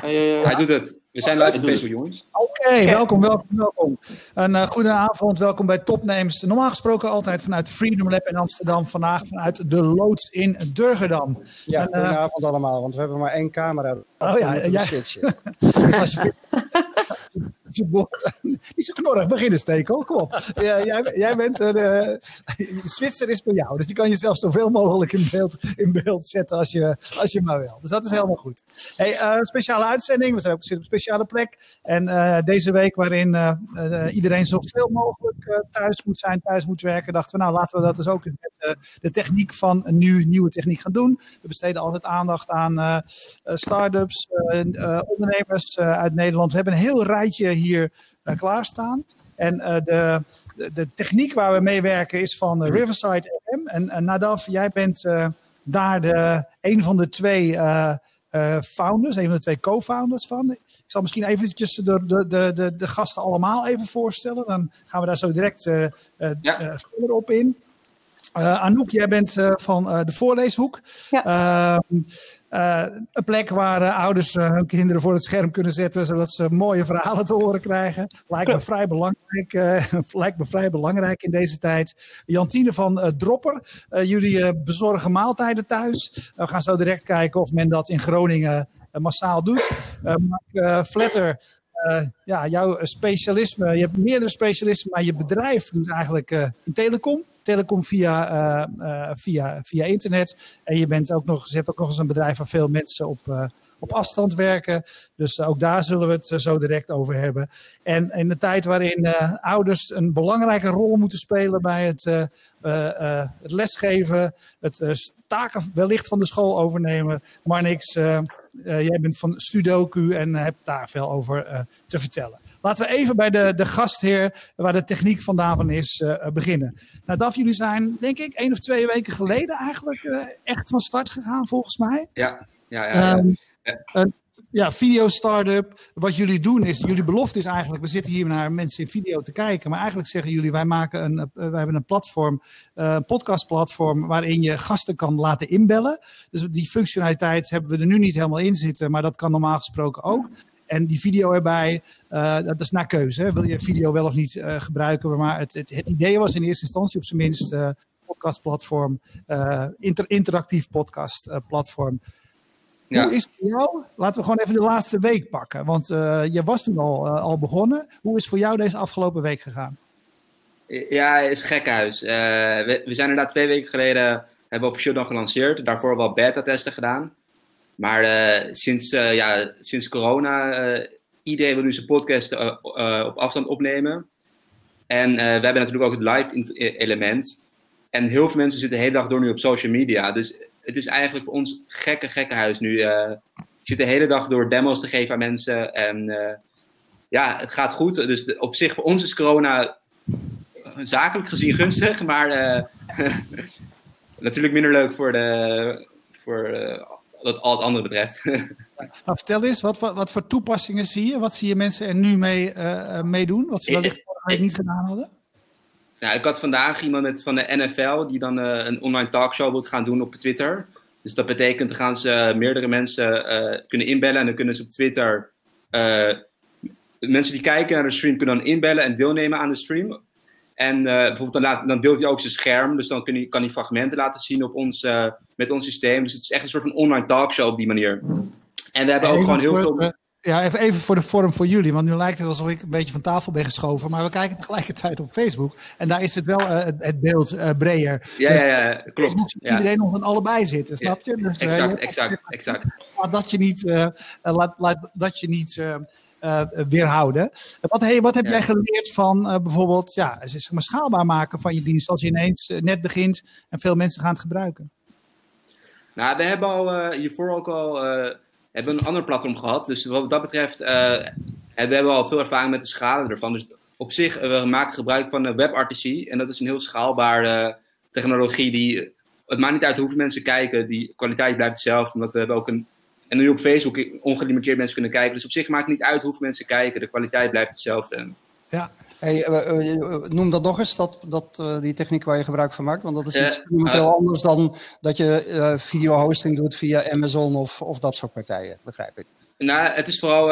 Hij doet het. We zijn live op Facebook, jongens. Oké, welkom, welkom, welkom. Een uh, goede avond, welkom bij Topnames. Normaal gesproken altijd vanuit Freedom Lab in Amsterdam. Vandaag vanuit de loods in Durgedam. Ja, en, uh, goedenavond allemaal, want we hebben maar één camera. Oh ja, ja. dus als je niet zo knorrig beginnen steken, kom op. Ja, jij, bent een uh, Zwitser is voor jou, dus je kan jezelf zoveel mogelijk in beeld, in beeld zetten als je, als je maar wil. Dus dat is helemaal goed. Hey, uh, speciale uitzending, we zijn ook zitten op een speciale plek. En uh, deze week waarin iedereen zoveel mogelijk thuis moet zijn, thuis moet werken, dachten we nou laten we dat dus ook met de techniek van een nieuw, nieuwe techniek gaan doen. We besteden altijd aandacht aan start-ups, ondernemers uit Nederland. We hebben een heel rijtje hier uh, klaarstaan. En uh, de, de, de, techniek waar we mee werken is van uh, Riverside FM. En uh, Nadav, jij bent daar de, een van de twee founders, een van de twee co-founders van. Ik zal misschien eventjes de, de, de, de, gasten allemaal even voorstellen. Dan gaan we daar zo direct ja. verder op in. Anouk, jij bent van de voorleeshoek. Ja. Uh, een plek waar uh, ouders uh, hun kinderen voor het scherm kunnen zetten, zodat ze mooie verhalen te horen krijgen. Lijkt me vrij belangrijk, lijkt me vrij belangrijk in deze tijd. Jantine van Dropper, jullie bezorgen maaltijden thuis. we gaan zo direct kijken of men dat in Groningen massaal doet. Mark Fletter, ja, jouw specialisme, je hebt meerdere specialismen, maar je bedrijf doet eigenlijk een telecom telecom via, uh, via, via internet. En je, bent ook nog, je hebt ook nog eens een bedrijf waar veel mensen op, op afstand werken. Dus ook daar zullen we het zo direct over hebben. En in de tijd waarin ouders een belangrijke rol moeten spelen bij het, het lesgeven, het taken wellicht van de school overnemen. Maar niks, jij bent van Studoku en hebt daar veel over te vertellen. Laten we even bij de, de gastheer, waar de techniek vandaan van is, uh, beginnen. Nou, Daf, jullie zijn, denk ik, één of twee weken geleden eigenlijk echt van start gegaan, volgens mij. Ja, ja, ja. ja. Um, ja. Video startup. Wat jullie doen is, jullie belofte is eigenlijk, we zitten hier naar mensen in video te kijken, maar eigenlijk zeggen jullie, wij maken een, uh, wij hebben een platform, een uh, podcastplatform, waarin je gasten kan laten inbellen. Dus die functionaliteit hebben we er nu niet helemaal in zitten, maar dat kan normaal gesproken ook. En die video erbij, uh, dat is naar keuze. Wil je video wel of niet uh, gebruiken? Maar het, het, het, idee was in eerste instantie op zijn minst uh, podcastplatform, inter, interactief podcastplatform. Ja. Hoe is het voor jou? Laten we gewoon even de laatste week pakken. Want je was toen al, al begonnen. Hoe is het voor jou deze afgelopen week gegaan? Ja, het is gekhuis. we, we zijn inderdaad twee weken geleden hebben we officieel dan gelanceerd. Daarvoor wel beta-testen gedaan. Maar uh, sinds, uh, ja, sinds corona, uh, iedereen wil nu zijn podcast op afstand opnemen. En we hebben natuurlijk ook het live element. En heel veel mensen zitten de hele dag door nu op social media. Dus het is eigenlijk voor ons gekke, gekke huis nu. je zit de hele dag door demos te geven aan mensen. En ja, het gaat goed. Dus de, op zich voor ons is corona zakelijk gezien gunstig. Maar natuurlijk minder leuk voor de... Voor, wat al het andere betreft. nou, vertel eens, wat, wat, wat, voor toepassingen zie je? Wat zie je mensen er nu mee, uh, mee doen? Wat ze wellicht week niet gedaan hadden? Nou, ik had vandaag iemand met, van de NFL die dan uh, een online talkshow wil gaan doen op Twitter. Dus dat betekent, dan gaan ze meerdere mensen uh, kunnen inbellen en dan kunnen ze op Twitter... mensen die kijken naar de stream kunnen dan inbellen en deelnemen aan de stream. En bijvoorbeeld dan, laat, dan, deelt hij ook zijn scherm, dus dan kun kan hij fragmenten laten zien op ons, met ons systeem. Dus het is echt een soort van online talkshow op die manier. En we hebben ook gewoon heel veel... Ja, even, even voor de vorm voor jullie, want nu lijkt het alsof ik een beetje van tafel ben geschoven. Maar we kijken tegelijkertijd op Facebook en daar is het wel uh, het beeld breder. Ja, ja, ja, klopt. Facebook iedereen nog van allebei zitten, snap je? Dus, exact, exact, exact. Dat je niet, laat, laat, dat je niet uh, weerhouden. Wat, hey, wat heb ja. jij geleerd van uh, bijvoorbeeld ja, zeg maar, schaalbaar maken van je dienst als je ineens uh, net begint en veel mensen gaan het gebruiken? Nou, we hebben al hiervoor ook al hebben een ander platform gehad. Dus wat dat betreft hebben we al veel ervaring met de schalen ervan. Dus op zich, we maken gebruik van WebRTC en dat is een heel schaalbare technologie die het maakt niet uit hoeveel mensen kijken, die kwaliteit blijft hetzelfde. Omdat we hebben ook een en nu op Facebook ongelimiteerd mensen kunnen kijken. Dus op zich maakt het niet uit hoeveel mensen kijken. De kwaliteit blijft hetzelfde. Ja. Hey, uh, noem dat nog eens, dat, dat, die techniek waar je gebruik van maakt. Want dat is iets fundamenteel anders dan dat je video hosting doet via Amazon of, of dat soort partijen, begrijp ik. Nou, het is vooral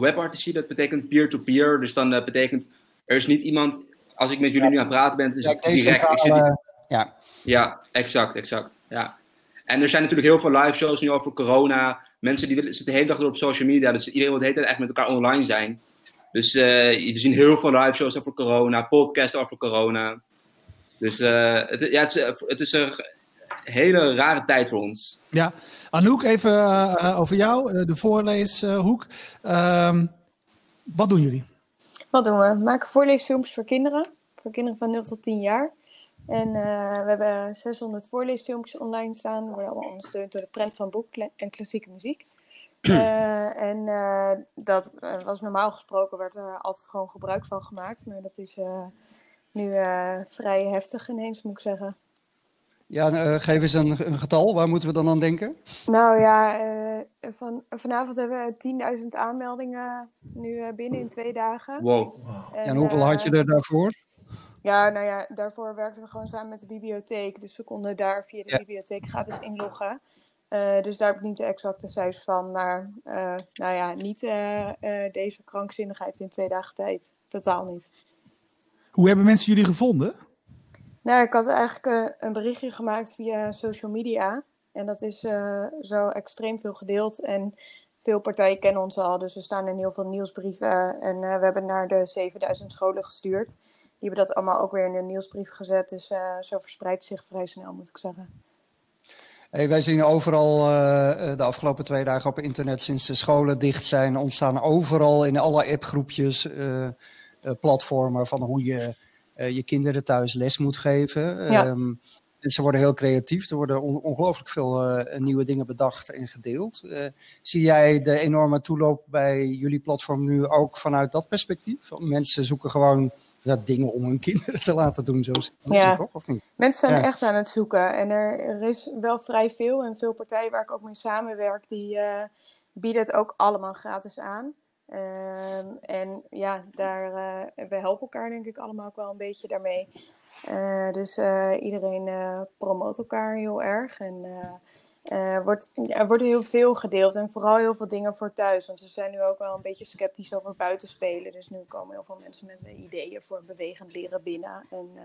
webartisie, dat betekent peer-to-peer. dus dan uh, betekent, er is niet iemand, als ik met jullie nu aan het praten ben, dus ja, direct. Ik zit, ja. ja, exact, exact. Ja. En er zijn natuurlijk heel veel live shows nu over corona. Mensen die willen, zitten de hele dag door op social media, dus iedereen wil de hele tijd echt met elkaar online zijn. Dus uh, we zien heel veel live shows over corona, podcasts over corona. Dus uh, het, ja, het, is, het is een hele rare tijd voor ons. Ja, Anouk, even uh, over jou, de voorleeshoek. Uh, wat doen jullie? Wat doen we? We maken voorleesfilmpjes voor kinderen. Voor kinderen van 0 tot 10 jaar. En we hebben 600 voorleesfilmpjes online staan. Die worden allemaal ondersteund door de prent van boek en klassieke muziek. Uh, en uh, dat was normaal gesproken, werd er altijd gewoon gebruik van gemaakt. Maar dat is uh, nu vrij heftig ineens, moet ik zeggen. Ja, geef eens een, een, getal. Waar moeten we dan aan denken? Nou ja, van, vanavond hebben we 10.000 aanmeldingen nu binnen in twee dagen. Wow. En, en hoeveel had je er daarvoor? Ja, nou ja, daarvoor werkten we gewoon samen met de bibliotheek. Dus we konden daar via de ja. bibliotheek gratis inloggen. Uh, dus daar heb ik niet de exacte cijfers van. Maar uh, nou ja, niet uh, deze krankzinnigheid in twee dagen tijd. Totaal niet. Hoe hebben mensen jullie gevonden? Nou, ik had eigenlijk een berichtje gemaakt via social media. En dat is zo extreem veel gedeeld. En veel partijen kennen ons al. Dus we staan in heel veel nieuwsbrieven. En we hebben naar de 7000 scholen gestuurd. Die hebben dat allemaal ook weer in een nieuwsbrief gezet. Dus zo verspreidt zich vrij snel, moet ik zeggen. Hey, wij zien overal uh, de afgelopen twee dagen op internet, sinds de scholen dicht zijn, ontstaan overal in alle appgroepjes uh, platformen van hoe je je kinderen thuis les moet geven. Ja. Um, en ze worden heel creatief. Er worden on ongelooflijk veel nieuwe dingen bedacht en gedeeld. zie jij de enorme toeloop bij jullie platform nu ook vanuit dat perspectief? Mensen zoeken gewoon ja, dingen om hun kinderen te laten doen. Zo ja. toch, of niet? Mensen zijn echt aan het zoeken. En er, er, is wel vrij veel. En veel partijen waar ik ook mee samenwerk, die uh, bieden het ook allemaal gratis aan. Uh, en ja, daar, uh, we helpen elkaar denk ik allemaal ook wel een beetje daarmee. Uh, dus iedereen promoot elkaar heel erg. En uh, wordt, er wordt heel veel gedeeld en vooral heel veel dingen voor thuis. Want ze zijn nu ook wel een beetje sceptisch over buitenspelen. Dus nu komen heel veel mensen met ideeën voor bewegend leren binnen. En uh,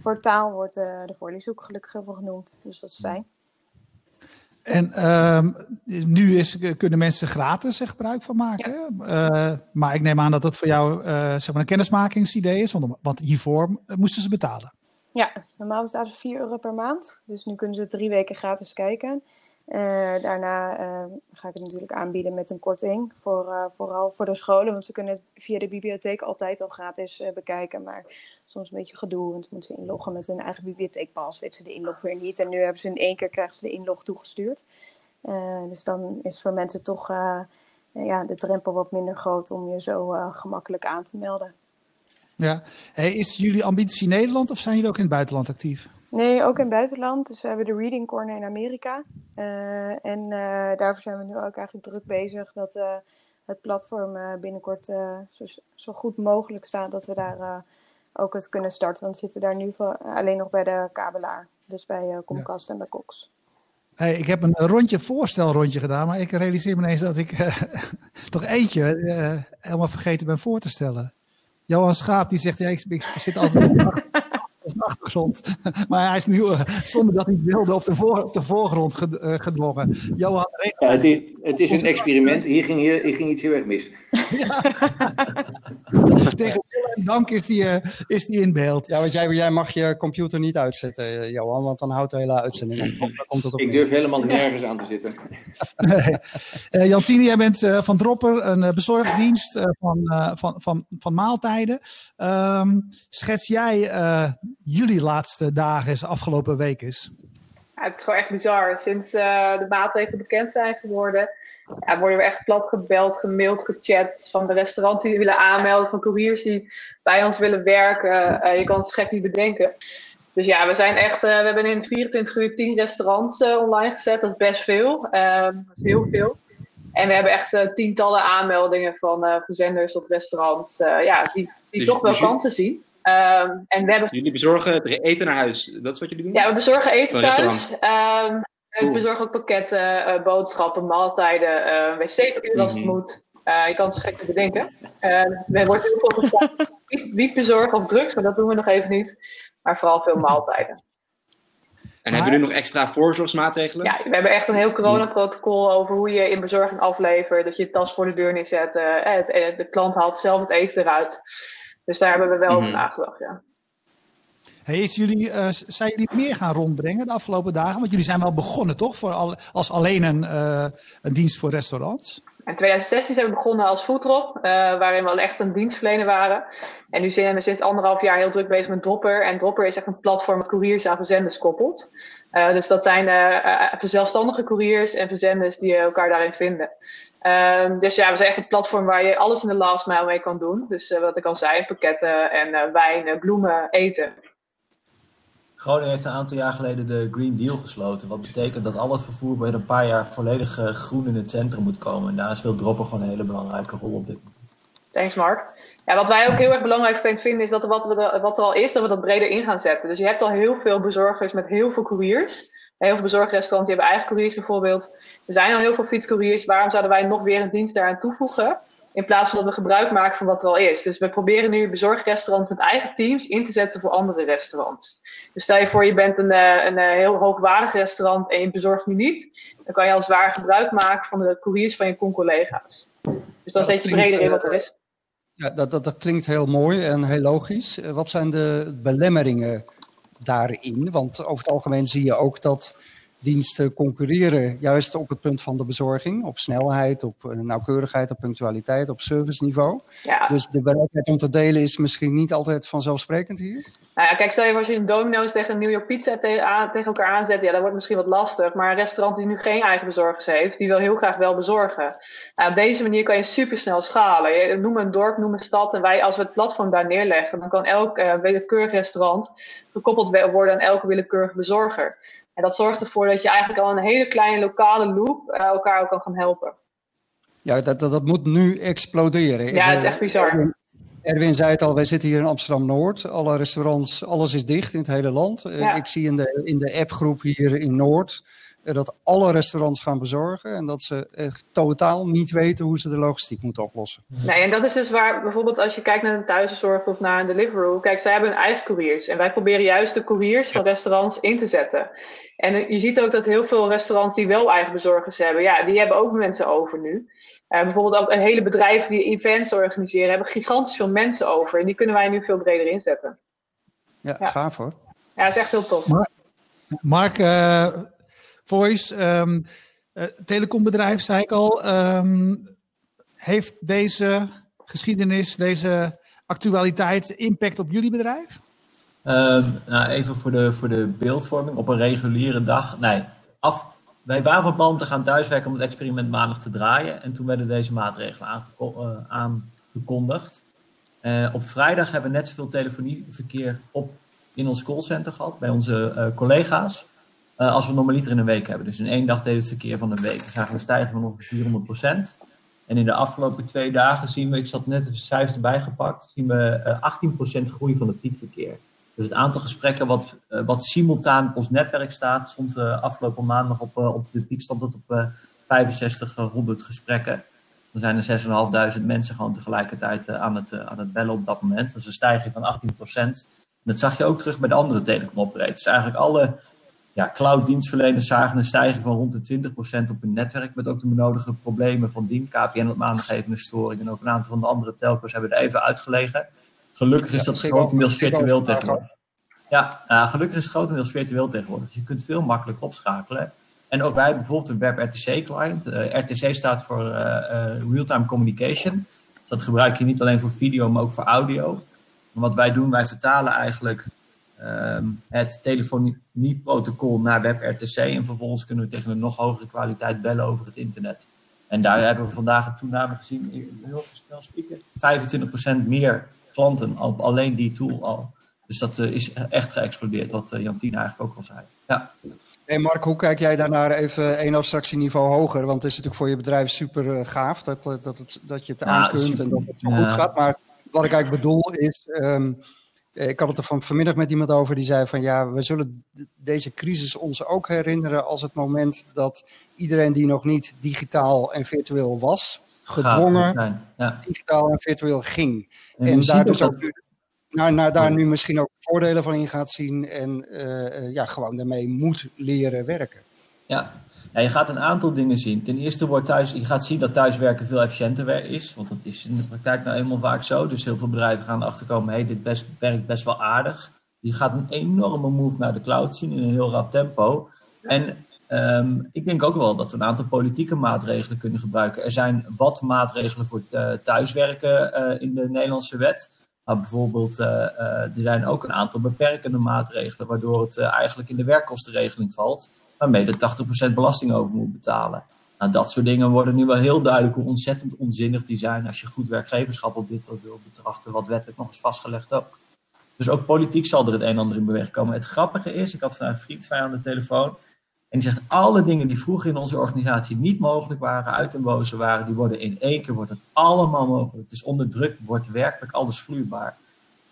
voor taal wordt de voorleeshoek gelukkig heel veel genoemd. Dus dat is fijn. En um, nu is, kunnen mensen gratis er gebruik van maken. Ja. maar ik neem aan dat dat voor jou zeg maar een kennismakingsidee is. Want, want hiervoor moesten ze betalen. Ja, normaal betalen ze 4 euro per maand. Dus nu kunnen ze drie weken gratis kijken. Uh, daarna uh, ga ik het natuurlijk aanbieden met een korting. Voor, uh, vooral voor de scholen, want ze kunnen het via de bibliotheek altijd al gratis bekijken. Maar soms een beetje gedoe, want ze moeten inloggen met hun eigen bibliotheekpas. Weet ze de inlog weer niet. En nu hebben ze in één keer krijgen ze de inlog toegestuurd. dus dan is voor mensen toch ja, de drempel wat minder groot om je zo gemakkelijk aan te melden. Ja. Hey, is jullie ambitie Nederland of zijn jullie ook in het buitenland actief? Nee, ook in het buitenland. Dus we hebben de Reading Corner in Amerika. Uh, en uh, daarvoor zijn we nu ook eigenlijk druk bezig dat uh, het platform binnenkort zo, zo, goed mogelijk staat dat we daar ook het kunnen starten. Want we zitten daar nu voor, alleen nog bij de kabelaar. Dus bij Comcast ja. en bij Cox. Hey, ik heb een rondje voorstelrondje gedaan, maar ik realiseer me ineens dat ik toch eentje helemaal vergeten ben voor te stellen. Johan Schaap die zegt, ja, ik, zit altijd achtergrond. Maar hij is nu, uh, zonder dat hij wilde, op de, voor, op de voorgrond uh, gedwongen. Johan, ja, het, is, het is een experiment. Hier ging, hier, hier ging iets heel erg mis. Ja. Tegen dank is die, uh, is die in beeld. Ja, want jij, jij mag je computer niet uitzetten, Johan, want dan houdt de hele uitzending op. Komt het op ik durf helemaal nergens aan te zitten. nee. Jantine, jij bent van Dropper, een bezorgdienst van, van, van, van maaltijden. Um, schets jij jullie laatste dagen, is afgelopen week is? Ja, het is gewoon echt bizar. Sinds uh, de maatregelen bekend zijn geworden, ja, worden we echt plat gebeld, gemaild, gechat van de restaurants die willen aanmelden, van couriers die bij ons willen werken. Uh, je kan het gek niet bedenken. Dus ja, we zijn echt, uh, we hebben in 24 uur 10 restaurants online gezet. Dat is best veel. Ehm, dat is heel veel. En we hebben echt tientallen aanmeldingen van verzenders tot restaurants. ja, die, die dus, toch wel dus kansen zien. Um, en we hebben... Jullie bezorgen eten naar huis, dat is wat jullie doen? Ja, we bezorgen eten thuis. Um, Ik bezorg ook pakketten, uh, boodschappen, maaltijden, uh, wc-papier als het mhm. moet. Uh, je kan het gek te bedenken. er wordt heel veel gevraagd niet bezorgen of drugs, maar dat doen we nog even niet. Maar vooral veel maaltijden. En hebben jullie nog extra voorzorgsmaatregelen? Ja, we hebben echt een heel coronaprotocol over hoe je in bezorging aflevert. Dat je je tas voor de deur neerzet. De klant haalt zelf het eten eruit. Dus daar hebben we wel mhm. nagedacht, ja. Hey, is jullie, uh, zijn jullie meer gaan rondbrengen de afgelopen dagen? Want jullie zijn wel begonnen, toch? Voor al, als alleen een, uh, een dienst voor restaurants. In 2016 zijn we begonnen als Foodrop, uh, waarin we al echt een dienstverlener waren. En nu zijn we sinds anderhalf jaar heel druk bezig met Dropper. En Dropper is echt een platform met couriers aan verzenders koppelt. Uh, dus dat zijn uh, zelfstandige couriers en verzenders die elkaar daarin vinden. Uh, dus ja, we zijn echt een platform waar je alles in de last mile mee kan doen. Dus wat ik al zei, pakketten en wijn, bloemen, eten. Groningen heeft een aantal jaar geleden de Green Deal gesloten. Wat betekent dat al het vervoer binnen een paar jaar volledig eh, groen in het centrum moet komen. En daar speelt Dropper gewoon een hele belangrijke rol op dit moment. Thanks Mark. Ja, wat wij ook heel erg belangrijk vinden is dat wat, we wat er al is, dat we dat breder in gaan zetten. Dus je hebt al heel veel bezorgers met heel veel couriers. Heel veel bezorgrestaurants die hebben eigen couriers bijvoorbeeld. Er zijn al heel veel fietscouriers. Waarom zouden wij nog weer een dienst daaraan toevoegen? In plaats van dat we gebruik maken van wat er al is. Dus we proberen nu bezorgrestaurants met eigen teams in te zetten voor andere restaurants. Dus stel je voor, je bent een, eh, een, eh, heel hoogwaardig restaurant en je bezorgt nu niet. Dan kan je al zwaar gebruik maken van de couriers van je con-collega's. Dus dan zet je breder in wat er is. Ja, dat, dat, dat klinkt heel mooi en heel logisch. Eh, wat zijn de belemmeringen daarin? Want over het algemeen zie je ook dat diensten concurreren juist op het punt van de bezorging, op snelheid, op eh, nauwkeurigheid, op punctualiteit, op serviceniveau. Ja. Dus de bereidheid om te delen is misschien niet altijd vanzelfsprekend hier. Nou ja, kijk, stel je als je een Domino's tegen een New York Pizza tegen elkaar aanzet, ja, dat wordt misschien wat lastig. Maar een restaurant die nu geen eigen bezorgers heeft, die wil heel graag wel bezorgen. Nou, op deze manier kan je supersnel schalen. Je, noem een dorp, noem een stad. En wij, als we het platform daar neerleggen, dan kan elk uh, willekeurig restaurant gekoppeld worden aan elke willekeurige bezorger. En dat zorgt ervoor dat je eigenlijk al een hele kleine lokale loop uh, elkaar ook kan gaan helpen. Ja, dat, dat, dat, moet nu exploderen. Ja, het is echt bizar. Erwin, zei het al, wij zitten hier in Amsterdam-Noord. Alle restaurants, alles is dicht in het hele land. Eh, ik zie in de, in de appgroep hier in Noord eh, dat alle restaurants gaan bezorgen en dat ze echt totaal niet weten hoe ze de logistiek moeten oplossen. Nee, en dat is dus waar bijvoorbeeld als je kijkt naar een thuiszorg of naar een Deliveroo, kijk, zij hebben hun eigen couriers en wij proberen juist de couriers van restaurants in te zetten. En je ziet ook dat heel veel restaurants die wel eigen bezorgers hebben, ja, die hebben ook mensen over nu. Uh, bijvoorbeeld ook een hele bedrijven die events organiseren, hebben gigantisch veel mensen over. En die kunnen wij nu veel breder inzetten. Ja, ja. gaaf hoor. Ja, dat is echt heel tof. Mark, uh, Voice, um, uh, telecombedrijf, zei ik al. Um, heeft deze geschiedenis, deze actualiteit impact op jullie bedrijf? Um, nou, even voor de, voor de beeldvorming. Op een reguliere dag. Nee, af, wij waren van plan om te gaan thuiswerken om het experiment maandag te draaien. En toen werden deze maatregelen aangekondigd. Uh, op vrijdag hebben we net zoveel telefonieverkeer op, in ons callcenter gehad. Bij onze uh, collega's. als we normaliter in een week hebben. Dus in één dag we het verkeer van een week. We zagen een stijging van ongeveer 400%. En in de afgelopen twee dagen zien we, ik zat net de cijfers erbij gepakt, zien we 18% groei van het piekverkeer. Dus het aantal gesprekken wat, uh, wat simultaan op ons netwerk staat, stond uh, afgelopen maandag op, uh, op de piek stond het op 6500 gesprekken. Dan zijn er 6.500 mensen gewoon tegelijkertijd aan, het, aan het bellen op dat moment. Dat is een stijging van 18%. dat zag je ook terug bij de andere telecomoperators. Eigenlijk alle ja, cloud-dienstverleners zagen een stijging van rond de 20% op hun netwerk. Met ook de benodigde problemen van dien. KPN op maandag even een storing. En ook een aantal van de andere telcos hebben er even uitgelegen. Gelukkig is dat grotendeels virtueel tegenwoordig. Ja, uh, gelukkig is het grotendeels virtueel tegenwoordig. Dus je kunt veel makkelijker opschakelen. En ook wij bijvoorbeeld een WebRTC-client. Uh, eh, RTC staat voor uh, Real-Time Communication. Dus dat gebruik je niet alleen voor video, maar ook voor audio. En wat wij doen, wij vertalen eigenlijk um, het telefonieprotocol naar WebRTC. En vervolgens kunnen we tegen een nog hogere kwaliteit bellen over het internet. En daar hebben we vandaag een toename gezien. Heel snel spreken. 25% meer klanten op alleen die tool al. Dus dat uh, is echt geëxplodeerd, wat uh, Jantien eigenlijk ook al zei. Ja. Hey Mark, hoe kijk jij daarnaar even één abstractieniveau hoger? Want het is natuurlijk voor je bedrijf super uh, gaaf dat, dat, het, dat je het aan kunt en dat het zo goed gaat. Maar wat ik eigenlijk bedoel is, um, ik had het er van, vanmiddag met iemand over die zei van ja, we zullen deze crisis ons ook herinneren als het moment dat iedereen die nog niet digitaal en virtueel was, gedwongen ja. digitaal en virtueel ging. En, en daar dus ook nu, naar, naar daar nu misschien ook voordelen van in gaat zien en uh, ja, gewoon daarmee moet leren werken. Ja, ja, je gaat een aantal dingen zien. Ten eerste wordt thuis, je gaat zien dat thuiswerken veel efficiënter is. Want dat is in de praktijk nou eenmaal vaak zo. Dus heel veel bedrijven gaan erachter komen, hey, dit best, werkt best wel aardig. Je gaat een enorme move naar de cloud zien in een heel rap tempo. En um, ik denk ook wel dat we een aantal politieke maatregelen kunnen gebruiken. Er zijn wat maatregelen voor thuiswerken uh, in de Nederlandse wet. Maar bijvoorbeeld, uh, er zijn ook een aantal beperkende maatregelen, waardoor het eigenlijk in de werkkostenregeling valt waarmee de 80% belasting over moet betalen. Nou, dat soort dingen worden nu wel heel duidelijk hoe ontzettend onzinnig die zijn als je goed werkgeverschap op dit wil betrachten, wat wettelijk nog eens vastgelegd ook. Dus ook politiek zal er het een en ander in beweging komen. Het grappige is, ik had vandaag een vriend van aan de telefoon. En die zegt, alle dingen die vroeger in onze organisatie niet mogelijk waren, uit en boze waren, die worden in één keer wordt het allemaal mogelijk. Dus onder druk wordt werkelijk alles vloeibaar.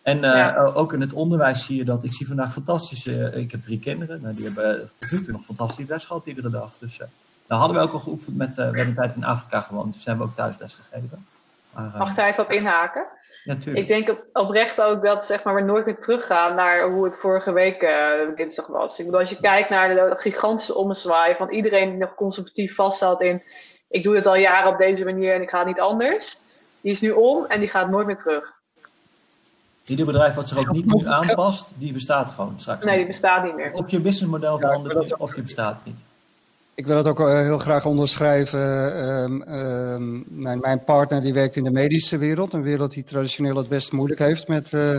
En uh, ook in het onderwijs zie je dat. Ik zie vandaag fantastische. ik heb drie kinderen. Nou, die hebben tot nu toe nog fantastisch les gehad iedere dag. Dus uh, daar hadden we ook al geoefend met. Uh, we hebben een tijd in Afrika gewoond. Dus hebben we ook thuis les gegeven. Maar, Mag ik daar even op inhaken? Ja, ik denk oprecht ook dat zeg maar, we nooit meer teruggaan naar hoe het vorige week dinsdag was. Ik bedoel, als je kijkt naar de gigantische ommezwaai van iedereen die nog conservatief vastzat in. Ik doe het al jaren op deze manier en ik ga het niet anders. Die is nu om en die gaat nooit meer terug. Ieder bedrijf wat zich ook niet nu aanpast, die bestaat gewoon straks. Nee, die bestaat niet meer. Op je businessmodel verandert ja, of je bestaat niet. Ik wil dat ook eh, heel graag onderschrijven. Um, um, mijn, mijn, partner die werkt in de medische wereld. Een wereld die traditioneel het best moeilijk heeft met uh,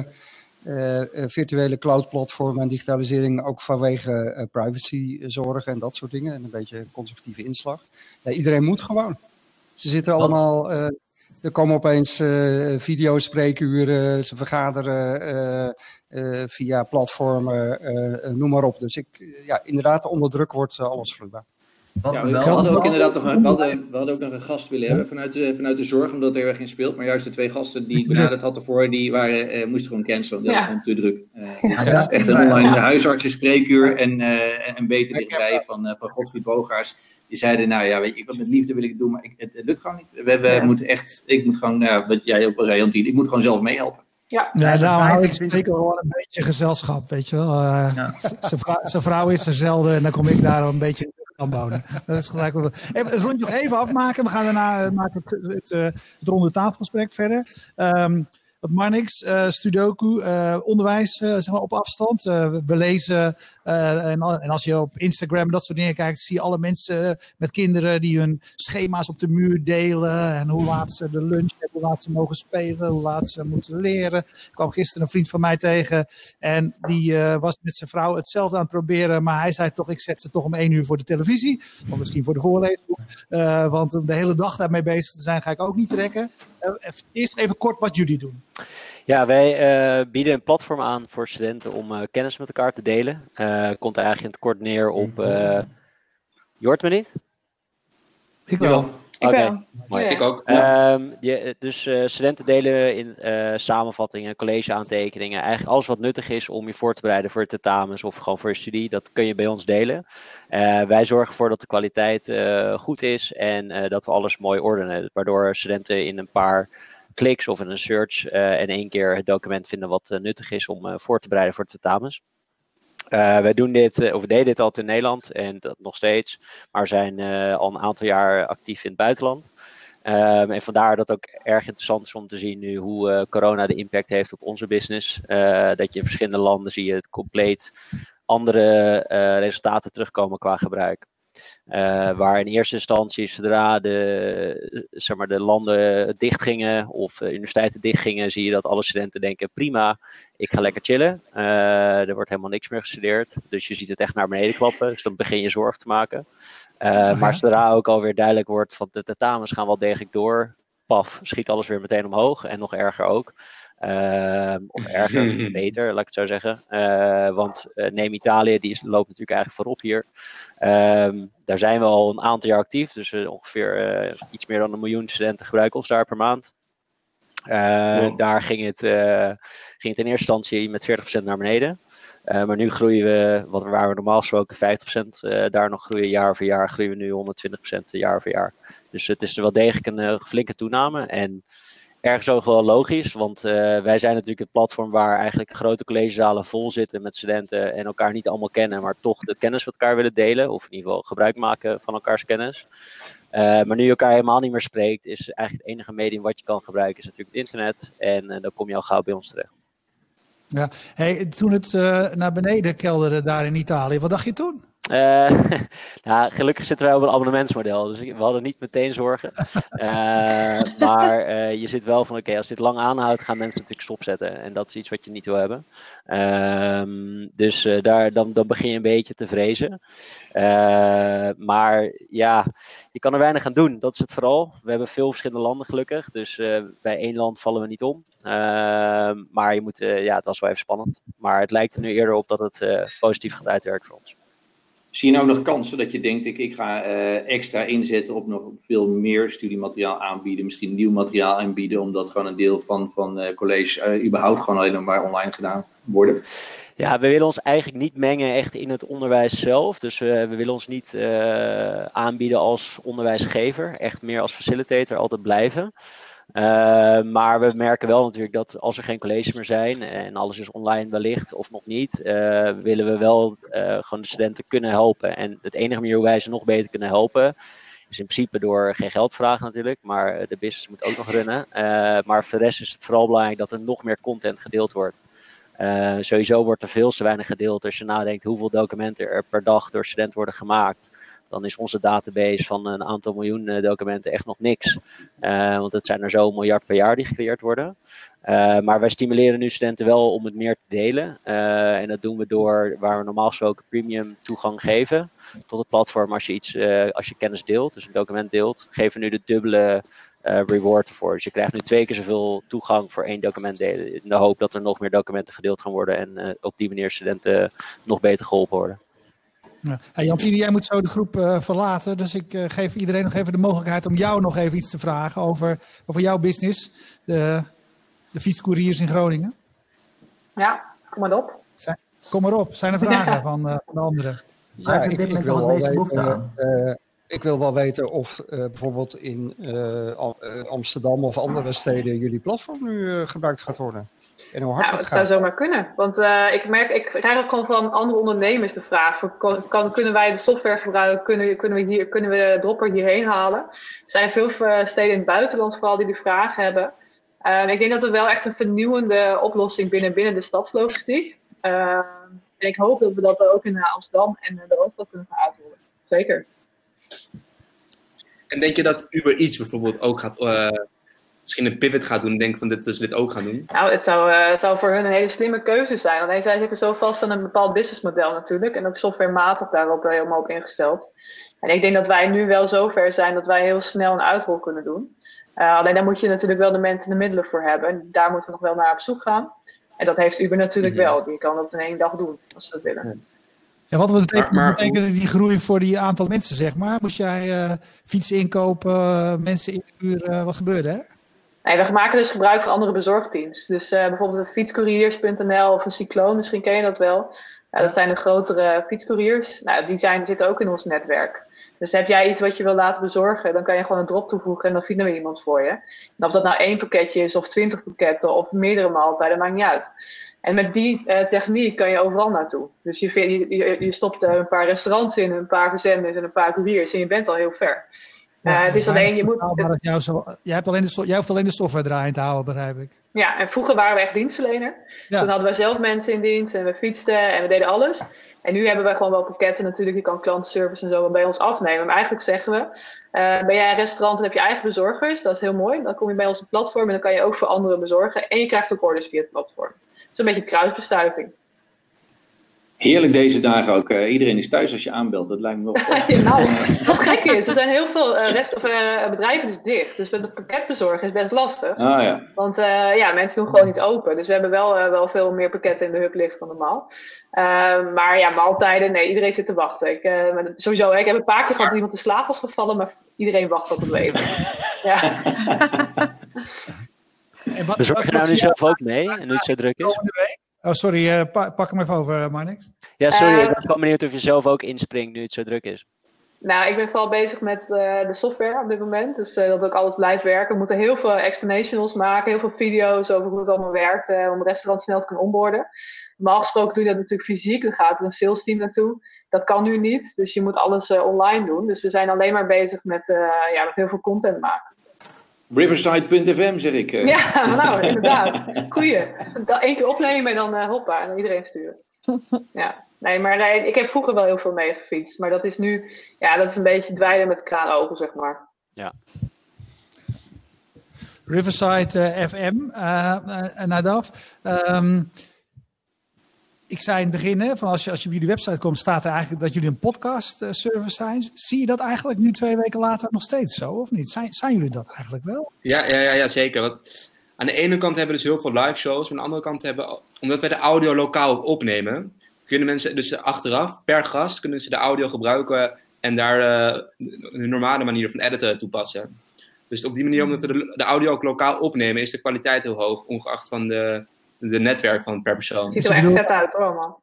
uh, virtuele cloud-platformen en digitalisering. Ook vanwege uh, privacyzorgen en dat soort dingen. En een beetje conservatieve inslag. Ja, iedereen moet gewoon. Ze zitten allemaal er komen opeens uh, videospreekuren, ze vergaderen via platformen, noem maar op. Dus ik, ja, inderdaad, onder druk wordt alles vloeibaar. Ja, we, hadden ook inderdaad nog een, we hadden, we hadden ook nog een gast willen hebben vanuit de, vanuit de zorg, omdat er erg in speelt. Maar juist de twee gasten die ik benaderd had ervoor, die waren, moesten gewoon cancelen. Dat was gewoon te druk. Uh, ja, echt een online huisartsenspreekuur en, en beter dichtbij van, van Godfried Bogaars die zeiden, nou ja, weet je, ik, met liefde wil ik het doen, maar ik, het, het, lukt gewoon niet. We, we moeten echt, ik moet gewoon, nou, wat jij op een reantie, ik moet gewoon zelf meehelpen. Ja, ja nou hou ik zeker wel een beetje gezelschap, weet je wel. Uh, ja. Zijn vrouw, is er zelden en dan kom ik daar een beetje wonen. Dat is gelijk wel. Het rondje nog even afmaken. We gaan daarna uh, maken het, het, het, het ronde tafelgesprek verder. Um, wat Marnix, uh, Studoku, uh, onderwijs uh, zeg maar op afstand. we lezen en, en, als je op Instagram dat soort dingen kijkt, zie je alle mensen met kinderen die hun schema's op de muur delen. En hoe laat ze de lunch hebben, hoe laat ze mogen spelen, hoe laat ze moeten leren. Ik kwam gisteren een vriend van mij tegen en die was met zijn vrouw hetzelfde aan het proberen. Maar hij zei toch, ik zet ze toch om één uur voor de televisie. Of misschien voor de voorlezing. want om de hele dag daarmee bezig te zijn ga ik ook niet trekken. Eerst even kort wat jullie doen. Ja, wij uh, bieden een platform aan voor studenten om uh, kennis met elkaar te delen. Uh, komt er eigenlijk in het kort neer op. je hoort me niet? Ik wel. Oké, mooi. Ik ook. Ja. Um, je, dus studenten delen in samenvattingen, college-aantekeningen, eigenlijk alles wat nuttig is om je voor te bereiden voor tentamens of gewoon voor je studie, dat kun je bij ons delen. wij zorgen ervoor dat de kwaliteit goed is en dat we alles mooi ordenen, waardoor studenten in een paar kliks of in een search uh, in één keer het document vinden wat uh, nuttig is om uh, voor te bereiden voor de tentamens. wij doen dit, we deden dit altijd in Nederland en dat nog steeds, maar zijn al een aantal jaar actief in het buitenland. Um, en vandaar dat het ook erg interessant is om te zien nu hoe corona de impact heeft op onze business. dat je in verschillende landen zie je het compleet andere resultaten terugkomen qua gebruik. Uh, waar in eerste instantie, zodra de, zeg maar, de landen dichtgingen of universiteiten dichtgingen, zie je dat alle studenten denken: prima, ik ga lekker chillen. Uh, er wordt helemaal niks meer gestudeerd. Dus je ziet het echt naar beneden klappen. Dus dan begin je zorg te maken. Uh, maar zodra ook alweer duidelijk wordt van de tentamens gaan wel degelijk door, paf, schiet alles weer meteen omhoog. En nog erger ook. Uh, of erger, beter, laat ik het zo zeggen. Uh, want uh, neem Italië, die is, loopt natuurlijk eigenlijk voorop hier. Uh, daar zijn we al een aantal jaar actief. Dus eh, ongeveer iets meer dan een miljoen studenten gebruiken ons daar per maand. Daar ging het, ging het in eerste instantie met 40% naar beneden. maar nu groeien we, wat, waar we normaal gesproken 50% daar nog groeien, jaar voor jaar, groeien we nu 120% jaar voor jaar. Dus het is er wel degelijk een flinke toename. En ergens ook wel logisch, want uh, wij zijn natuurlijk het platform waar eigenlijk grote collegezalen vol zitten met studenten en elkaar niet allemaal kennen, maar toch de kennis met elkaar willen delen, of in ieder geval gebruik maken van elkaars kennis. Uh, maar nu je elkaar helemaal niet meer spreekt, is eigenlijk het enige medium wat je kan gebruiken, is natuurlijk het internet. En uh, dan kom je al gauw bij ons terecht. Ja, hey, toen het naar beneden kelderde daar in Italië, wat dacht je toen? Uh, nou, gelukkig zitten wij op een abonnementsmodel, dus we hadden niet meteen zorgen. Uh, maar uh, je zit wel van, oké, als dit lang aanhoudt, gaan mensen natuurlijk stopzetten. En dat is iets wat je niet wil hebben. Ehm, dus daar, dan, dan begin je een beetje te vrezen. maar ja, je kan er weinig aan doen, dat is het vooral. We hebben veel verschillende landen gelukkig, dus bij één land vallen we niet om. Ehm, maar je moet, ja, het was wel even spannend. Maar het lijkt er nu eerder op dat het positief gaat uitwerken voor ons. Zie je nou nog kansen dat je denkt, ik, ik ga uh, extra inzetten op nog veel meer studiemateriaal aanbieden, misschien nieuw materiaal aanbieden, omdat gewoon een deel van, van uh, college uh, überhaupt gewoon alleen maar online gedaan worden? Ja, we willen ons eigenlijk niet mengen echt in het onderwijs zelf. Dus we willen ons niet aanbieden als onderwijsgever, echt meer als facilitator altijd blijven. Uh, maar we merken wel natuurlijk dat als er geen colleges meer zijn en alles is online wellicht of nog niet, uh, willen we wel uh, gewoon de studenten kunnen helpen. En het enige manier hoe wij ze nog beter kunnen helpen, is in principe door geen geld vragen natuurlijk, maar de business moet ook nog runnen. maar voor de rest is het vooral belangrijk dat er nog meer content gedeeld wordt. sowieso wordt er veel te weinig gedeeld als je nadenkt hoeveel documenten er per dag door studenten worden gemaakt dan is onze database van een aantal miljoen eh, documenten echt nog niks. Uh, want het zijn er zo een miljard per jaar die gecreëerd worden. Uh, maar wij stimuleren nu studenten wel om het meer te delen. En dat doen we door waar we normaal gesproken premium toegang geven tot het platform als je iets, als je kennis deelt, dus een document deelt, geven we nu de dubbele reward ervoor. Dus je krijgt nu twee keer zoveel toegang voor één document delen. In de hoop dat er nog meer documenten gedeeld gaan worden en op die manier studenten nog beter geholpen worden. Ja. Hey, Jantine, jij moet zo de groep uh, verlaten. Dus ik uh, geef iedereen nog even de mogelijkheid om jou nog even iets te vragen over, over jouw business. De, de fietscouriers in Groningen. Ja, kom maar op. Zijn, kom maar op. Zijn er vragen ja. van, uh, van de anderen? Ja, ik, ik, ik wil wel weten, ik wil wel weten of bijvoorbeeld in Amsterdam of andere steden jullie platform nu gebruikt gaat worden. En hoe hard nou, het, zou zomaar kunnen. Want uh, ik merk, ik krijg ook gewoon van andere ondernemers de vraag: kan, kunnen wij de software gebruiken? Kunnen, kunnen, we hier, kunnen we de dropper hierheen halen? Er zijn veel steden in het buitenland vooral die die vraag hebben. Uh, ik denk dat we wel echt een vernieuwende oplossing binnen, binnen de stadslogistiek. Uh, en ik hoop dat we dat ook in Amsterdam en de Roostad kunnen gaan uitrollen. Zeker. En denk je dat Uber Eats bijvoorbeeld ook gaat misschien een pivot gaat doen en denkt van dit, dus dit ook gaan doen? Nou, het zou, uh, het zou voor hun een hele slimme keuze zijn. Alleen zij zitten zo vast aan een bepaald businessmodel natuurlijk. En ook softwarematig daarop helemaal op ingesteld. En ik denk dat wij nu wel zover zijn dat wij heel snel een uitrol kunnen doen. Uh, alleen daar moet je natuurlijk wel de mensen en de middelen voor hebben. En daar moeten we nog wel naar op zoek gaan. En dat heeft Uber natuurlijk wel. Die kan dat in één dag doen, als ze dat willen. Ja, wat betekent, maar, maar, betekent die groei voor die aantal mensen, zeg maar? Moest jij fietsen inkopen, mensen inhuren? wat gebeurde er? Nee, we maken dus gebruik van andere bezorgteams. Dus uh, bijvoorbeeld fietscouriers.nl of een Cycloon, misschien ken je dat wel. Uh, dat zijn de grotere fietscouriers. Nou, die zijn, zitten ook in ons netwerk. Dus heb jij iets wat je wil laten bezorgen, dan kan je gewoon een drop toevoegen en dan vinden we iemand voor je. En of dat nou één pakketje is of twintig pakketten of meerdere maaltijden, maakt niet uit. En met die uh, techniek kan je overal naartoe. Dus je, je, je stopt een paar restaurants in, een paar verzenders en een paar couriers en je bent al heel ver. Ja, uh, het is alleen, je moet... Het... Zo, jij, hebt alleen de, jij hoeft alleen de software draaiend te houden, begrijp ik. Ja, en vroeger waren we echt dienstverlener. Ja. Toen hadden we zelf mensen in dienst en we fietsten en we deden alles. En nu hebben we gewoon wel pakketten natuurlijk. Je kan klantenservice en zo bij ons afnemen. Maar eigenlijk zeggen we, uh, ben jij een restaurant en heb je eigen bezorgers. Dat is heel mooi. Dan kom je bij onze platform en dan kan je ook voor anderen bezorgen. En je krijgt ook orders via het platform. Het is een beetje kruisbestuiving. Heerlijk deze dagen ook. Uh, iedereen is thuis als je aanbelt. Dat lijkt me wel. ja, nou, wat gek is, er zijn heel veel uh, rest, of, uh, bedrijven dus dicht. Dus met het pakketbezorgen is best lastig. Ah, ja. Want ja, mensen doen gewoon niet open. Dus we hebben wel, wel veel meer pakketten in de hub liggen dan normaal. maar ja, maaltijden, nee, iedereen zit te wachten. Ik, sowieso, ik heb een paar keer gehad dat iemand in slaap was gevallen, maar iedereen wacht op het leven. ja. Wat, Bezorg je nou nu zelf ook mee, en nu het zo druk is? Oh, sorry, uh, pak hem even over, Marnix. Ja, sorry, ik ben gewoon benieuwd of je zelf ook inspringt nu het zo druk is. Nou, ik ben vooral bezig met uh, de software op dit moment. Dus uh, dat ook alles blijft werken. We moeten heel veel explanationals maken, heel veel video's over hoe het allemaal werkt, uh, om restaurants snel te kunnen onboarden. Normaal gesproken doe je dat natuurlijk fysiek, dan gaat er een sales team naartoe. Dat kan nu niet, dus je moet alles online doen. Dus we zijn alleen maar bezig met, ja, met heel veel content maken. Riverside.fm zeg ik. Ja, nou inderdaad. Goeie. Eén keer opnemen en dan hoppa, en iedereen sturen. Ja. Nee, maar nee, ik heb vroeger wel heel veel meegefietst. Maar dat is nu, ja, dat is een beetje dweilen met kraan open, zeg maar. Ja. Riverside uh, FM, uh, uh, Nadav. Um, ik zei in het begin, hè, van als, je, als je op jullie website komt, staat er eigenlijk dat jullie een podcast service zijn. Zie je dat eigenlijk nu twee weken later nog steeds zo, of niet? Zijn, zijn jullie dat eigenlijk wel? Ja, ja, ja, ja zeker. Want aan de ene kant hebben we dus heel veel live shows. Aan de andere kant hebben omdat wij de audio lokaal opnemen, kunnen mensen dus achteraf, per gast, kunnen ze de audio gebruiken en daar uh, de normale manier van editen toepassen. Dus op die manier, omdat we de, de, audio ook lokaal opnemen, is de kwaliteit heel hoog, ongeacht van de, de netwerk van per persoon. Ziet er echt vet uit hoor, man.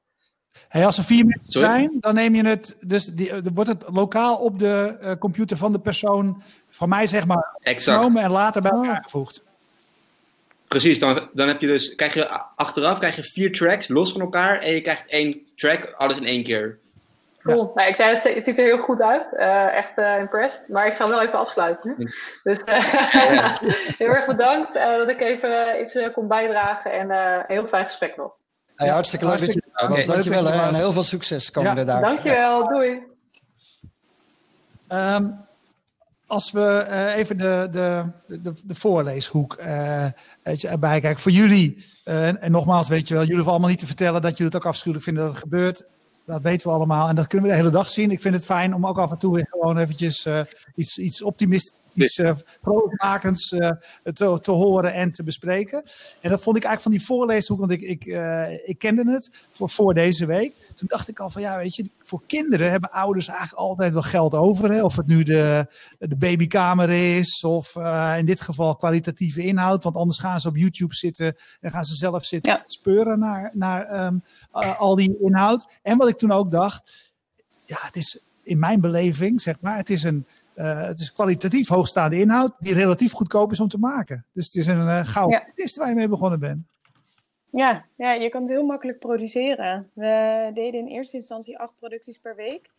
Hey, als er vier mensen zijn, dan neem je het, dus die, wordt het lokaal op de uh, computer van de persoon, van mij zeg maar, genomen en later bij elkaar gevoegd. Precies, dan, dan heb je dus, krijg je achteraf krijg je vier tracks los van elkaar en je krijgt één track, alles in één keer. Cool. Nou, ik zei het, het ziet er heel goed uit. Uh, echt uh, impressed. Maar ik ga hem wel even afsluiten. Ja. Dus uh, ja. heel erg bedankt dat ik even iets kon bijdragen. En heel fijn gesprek nog. Ja, hartstikke leuk dat je okay. Dankjewel en heel veel succes komende ja. dagen. Dankjewel, doei. Um, als we uh, even de, de, de, de voorleeshoek uh, erbij kijken. Voor jullie, uh, en nogmaals, weet je wel, jullie hoeven allemaal niet te vertellen dat jullie het ook afschuwelijk vinden dat het gebeurt. Dat weten we allemaal en dat kunnen we de hele dag zien. Ik vind het fijn om ook af en toe weer gewoon eventjes iets, iets optimistisch iets uh, uh, te, te horen en te bespreken. En dat vond ik eigenlijk van die voorleeshoek, want ik, ik, uh, ik kende het voor, voor deze week. Toen dacht ik al van ja, weet je, voor kinderen hebben ouders eigenlijk altijd wel geld over. Hè? Of het nu de, de babykamer is, of in dit geval kwalitatieve inhoud. Want anders gaan ze op YouTube zitten en gaan ze zelf zitten ja. speuren naar, naar um, al die inhoud. En wat ik toen ook dacht, ja, het is in mijn beleving, zeg maar, het is een uh, het is kwalitatief hoogstaande inhoud die relatief goedkoop is om te maken. Dus het is een uh, gouden ja. test waar je mee begonnen bent. Ja, ja, je kan het heel makkelijk produceren. We deden in eerste instantie acht producties per week.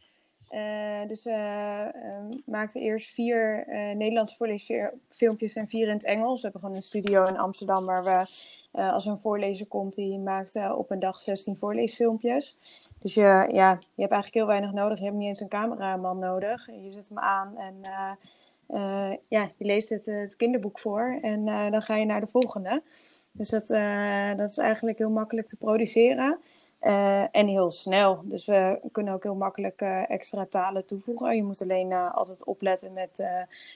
Uh, dus we maakten eerst vier Nederlandse voorleesfilmpjes en vier in het Engels. We hebben gewoon een studio in Amsterdam waar we, als een voorlezer komt, die maakt op een dag 16 voorleesfilmpjes. Dus je, ja, je hebt eigenlijk heel weinig nodig. Je hebt niet eens een cameraman nodig. Je zet hem aan en uh, uh, ja, je leest het, het, kinderboek voor. En dan ga je naar de volgende. Dus dat, dat is eigenlijk heel makkelijk te produceren. En heel snel. Dus we kunnen ook heel makkelijk extra talen toevoegen. Je moet alleen altijd opletten met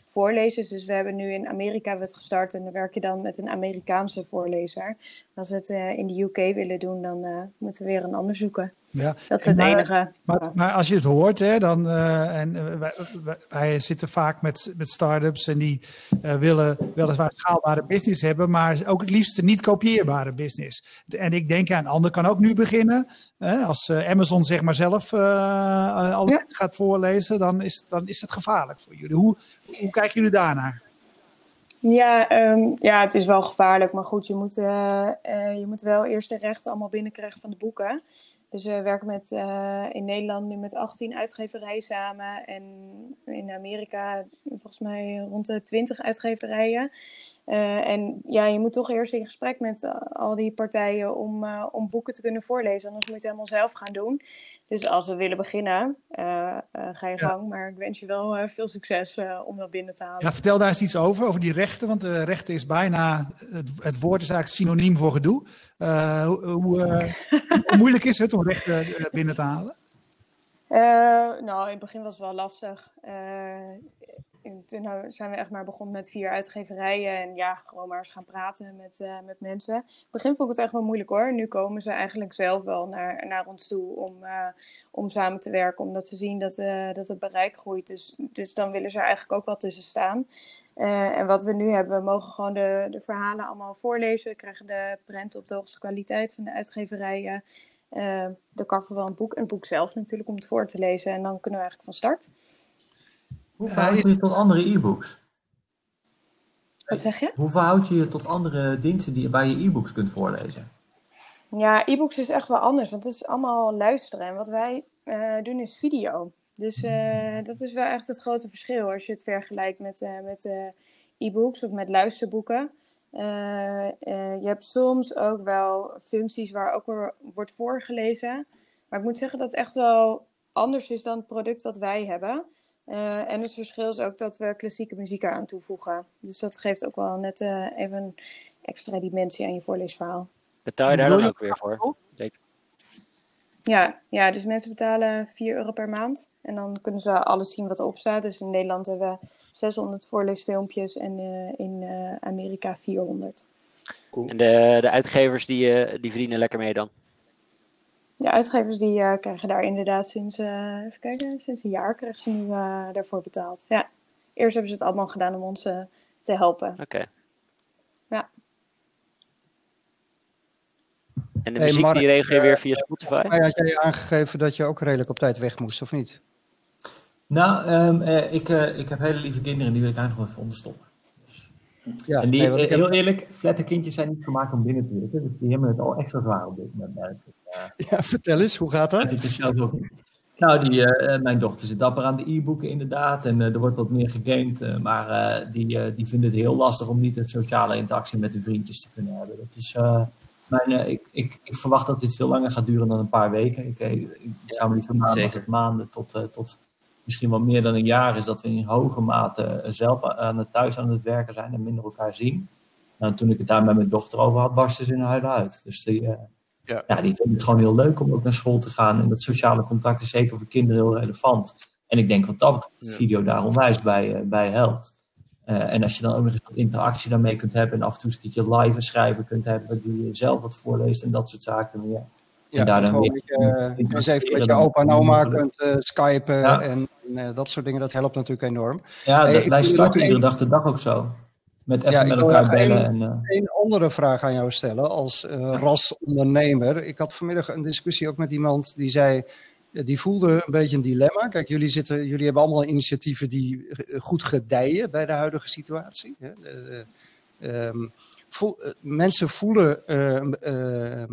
voorlezers. Dus we hebben nu in Amerika het gestart en dan werk je dan met een Amerikaanse voorlezer. Als we het in de UK willen doen, dan moeten we weer een ander zoeken. Ja. Dat is het maar, enige. Maar, maar, als je het hoort, hè, dan, uh, en uh, wij, wij, zitten vaak met, met start-ups en die uh, willen weliswaar schaalbare business hebben, maar ook het liefst een niet kopieerbare business. En ik denk, ja, een ander kan ook nu beginnen. als Amazon zeg maar zelf alles ja. gaat voorlezen, dan is, dan is het gevaarlijk voor jullie. Hoe, hoe kijken jullie daarnaar? Ja, um, ja, het is wel gevaarlijk, maar goed, je moet, je moet wel eerst de rechten allemaal binnenkrijgen van de boeken. Dus we werken met, uh, in Nederland nu met 18 uitgeverijen samen. En in Amerika volgens mij rond de 20 uitgeverijen. Uh, en ja, je moet toch eerst in gesprek met al die partijen om, uh, om boeken te kunnen voorlezen. Anders moet je het helemaal zelf gaan doen. Dus als we willen beginnen, ga je gang. Maar ik wens je wel veel succes om dat binnen te halen. Ja, vertel daar eens iets over, over die rechten. Want rechten is bijna, het, het, woord is eigenlijk synoniem voor gedoe. hoe, hoe moeilijk is het om rechten binnen te halen? nou, in het begin was het wel lastig toen zijn we echt maar begonnen met vier uitgeverijen. En ja, gewoon maar eens gaan praten met, uh, met mensen. In het begin vond ik het echt wel moeilijk hoor. Nu komen ze eigenlijk zelf wel naar, naar ons toe om, uh, om samen te werken. Omdat ze zien dat, uh, dat het bereik groeit. Dus, dus dan willen ze er eigenlijk ook wel tussen staan. en wat we nu hebben, we mogen gewoon de, de verhalen allemaal voorlezen. We krijgen de prenten op de hoogste kwaliteit van de uitgeverijen. de cover van een boek en het boek zelf natuurlijk om het voor te lezen. En dan kunnen we eigenlijk van start. Hoe verhoud je je tot andere e-books? Wat zeg je? Hoe verhoud je je tot andere diensten die, waar je e-books kunt voorlezen? Ja, e-books is echt wel anders, want het is allemaal luisteren. En wat wij uh, doen is video. Dus uh, dat is wel echt het grote verschil als je het vergelijkt met, uh, met e-books of met luisterboeken. je hebt soms ook wel functies waar ook wordt voorgelezen. Maar ik moet zeggen dat het echt wel anders is dan het product dat wij hebben. Uh, en het verschil is ook dat we klassieke muziek eraan toevoegen. Dus dat geeft ook wel net uh, even een extra dimensie aan je voorleesverhaal. Betaal je daar dan ook weer voor? Ja, ja, dus mensen betalen 4 euro per maand. En dan kunnen ze alles zien wat erop staat. Dus in Nederland hebben we 600 voorleesfilmpjes en uh, in Amerika 400. Cool. En de, de uitgevers die, die verdienen lekker mee dan? De uitgevers die uh, krijgen daar inderdaad sinds, uh, even kijken, sinds een jaar krijgen ze nu uh, daarvoor betaald. Ja, eerst hebben ze het allemaal gedaan om ons te helpen. Oké. Okay. Ja. En de hey, muziek Mark, die je weer via Spotify? had jij aangegeven dat je ook redelijk op tijd weg moest, of niet? Nou, um, ik, ik heb hele lieve kinderen, die wil ik eigenlijk nog even onderstoppen. Ja, en die, nee, heel eerlijk, flatte kindjes zijn niet gemaakt om binnen te zitten. Dus die hebben het al extra zwaar op dit moment. Ja, vertel eens, hoe gaat dat? Het is zelf ook nou, die, uh, mijn dochter zit dapper aan de e-boeken inderdaad. En uh, er wordt wat meer gegamed. Uh, maar die, die vinden het heel lastig om niet een sociale interactie met hun vriendjes te kunnen hebben. Dat is, mijn, ik, ik, ik, verwacht dat dit veel langer gaat duren dan een paar weken. Ik, ik zou me niet vermaken als het maanden tot, tot misschien wel meer dan een jaar is. Dat we in hoge mate zelf aan het thuis aan het werken zijn en minder elkaar zien. Nou, toen ik het daar met mijn dochter over had, barstte ze in huilen uit. Dus die, ja. ja, die vinden het gewoon heel leuk om ook naar school te gaan. En dat sociale contact is zeker voor kinderen heel relevant. En ik denk wat dat de video daar onwijs bij, uh, bij helpt. Uh, en als je dan ook nog eens wat interactie daarmee kunt hebben en af en toe eens een keertje live schrijven kunt hebben, die je zelf wat voorleest en dat soort zaken meer. Ja, en daar dan weer, je, uh, even met je opa en oma kunt uh, skypen ja. en, en dat soort dingen, dat helpt natuurlijk enorm. Ja, hey, wij starten iedere dag de dag ook zo. Met even met elkaar bellen. Een, en, uh... een andere vraag aan jou stellen als uh, rasondernemer. Ik had vanmiddag een discussie ook met iemand die zei. Die voelde een beetje een dilemma. Kijk, jullie, zitten, jullie hebben allemaal initiatieven die goed gedijen bij de huidige situatie. Um, voel, mensen voelen, uh,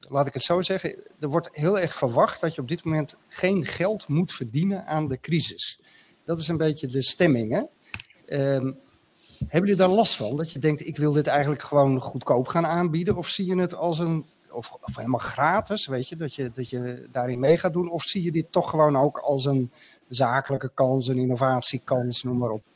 laat ik het zo zeggen, er wordt heel erg verwacht dat je op dit moment geen geld moet verdienen aan de crisis. Dat is een beetje de stemming. Hè? Um, hebben jullie daar last van? Dat je denkt, ik wil dit eigenlijk gewoon goedkoop gaan aanbieden? Of zie je het als een, of, of helemaal gratis, weet je, dat je, dat je daarin mee gaat doen? Of zie je dit toch gewoon ook als een zakelijke kans, een innovatiekans, noem maar op?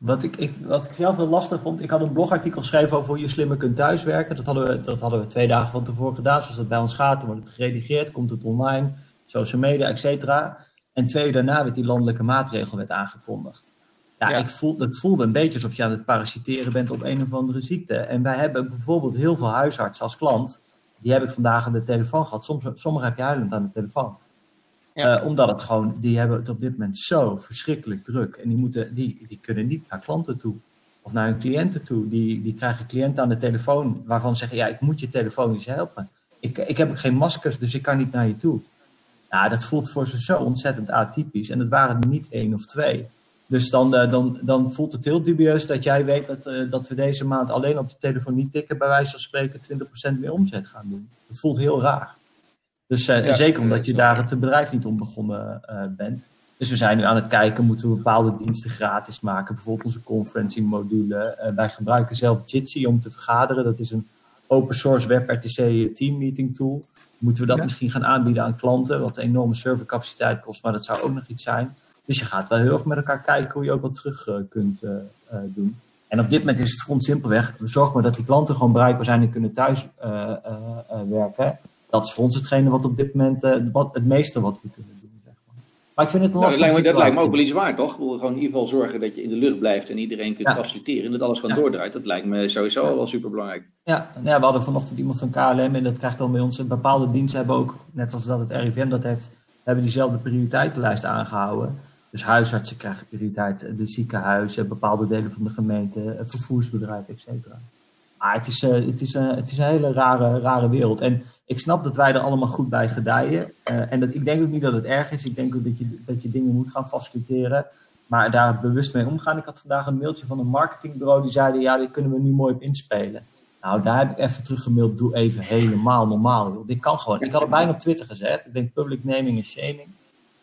Wat ik, ik, wat ik zelf heel lastig vond, ik had een blogartikel geschreven over hoe je slimmer kunt thuiswerken. Dat hadden we, dat hadden we twee dagen van tevoren gedaan, zoals dat bij ons gaat. Dan wordt het geredigeerd, komt het online, social media, et cetera. En twee uur daarna werd die landelijke maatregelwet aangekondigd. Ja, Ik voel, het voelde een beetje alsof je aan het parasiteren bent op een of andere ziekte. En wij hebben bijvoorbeeld heel veel huisartsen als klant. Die heb ik vandaag aan de telefoon gehad. Soms, sommigen heb je huilend aan de telefoon. Uh, omdat het gewoon, die hebben het op dit moment zo verschrikkelijk druk. En die, moeten, die, die kunnen niet naar klanten toe. Of naar hun cliënten toe. Die, die krijgen cliënten aan de telefoon waarvan ze zeggen, ja, ik moet je telefonisch helpen. Ik, ik heb geen maskers, dus ik kan niet naar je toe. Nou, dat voelt voor ze zo ontzettend atypisch. En het waren niet één of twee. Dus dan, uh, dan, dan voelt het heel dubieus dat jij weet dat, uh, dat we deze maand alleen op de telefonie tikken, bij wijze van spreken 20% meer omzet gaan doen. Dat voelt heel raar. Dus ja, zeker omdat je daar het bedrijf niet om begonnen bent. Dus we zijn nu aan het kijken, moeten we bepaalde diensten gratis maken? Bijvoorbeeld onze conferencing module. wij gebruiken zelf Jitsi om te vergaderen. Dat is een open source WebRTC team meeting tool. Moeten we dat ja. misschien gaan aanbieden aan klanten, wat enorme servercapaciteit kost, maar dat zou ook nog iets zijn. Dus je gaat wel heel erg met elkaar kijken hoe je ook wat terug uh, kunt uh, doen. En op dit moment is het gewoon simpelweg, zorg maar dat die klanten gewoon bereikbaar zijn en kunnen thuis werken. Dat is voor ons hetgene wat op dit moment wat, het meeste wat we kunnen doen. Zeg maar. maar ik vind het lastig. Nou, dat, lijkt me, dat lijkt me ook wel iets waar, toch? Gewoon in ieder geval zorgen dat je in de lucht blijft en iedereen kunt ja. faciliteren. En dat alles gewoon ja. doordraait. Dat lijkt me sowieso ja. wel super belangrijk. Ja. ja, we hadden vanochtend iemand van KLM en dat krijgt dan bij ons een bepaalde diensten hebben ook, net zoals dat het RIVM dat heeft, hebben diezelfde prioriteitenlijst aangehouden. Dus huisartsen krijgen prioriteit, de ziekenhuizen, bepaalde delen van de gemeente, vervoersbedrijven, et cetera. Maar het is, het, is, het is een hele rare, rare wereld. En ik snap dat wij er allemaal goed bij gedijen. en dat, ik denk ook niet dat het erg is. Ik denk ook dat je, dat je dingen moet gaan faciliteren. Maar daar bewust mee omgaan. Ik had vandaag een mailtje van een marketingbureau. Die zeiden, ja, dit kunnen we nu mooi op inspelen. Nou, daar heb ik even teruggemaild. Doe even helemaal normaal. Joh. Dit kan gewoon. Ik had het bijna op Twitter gezet. Ik denk public naming en shaming.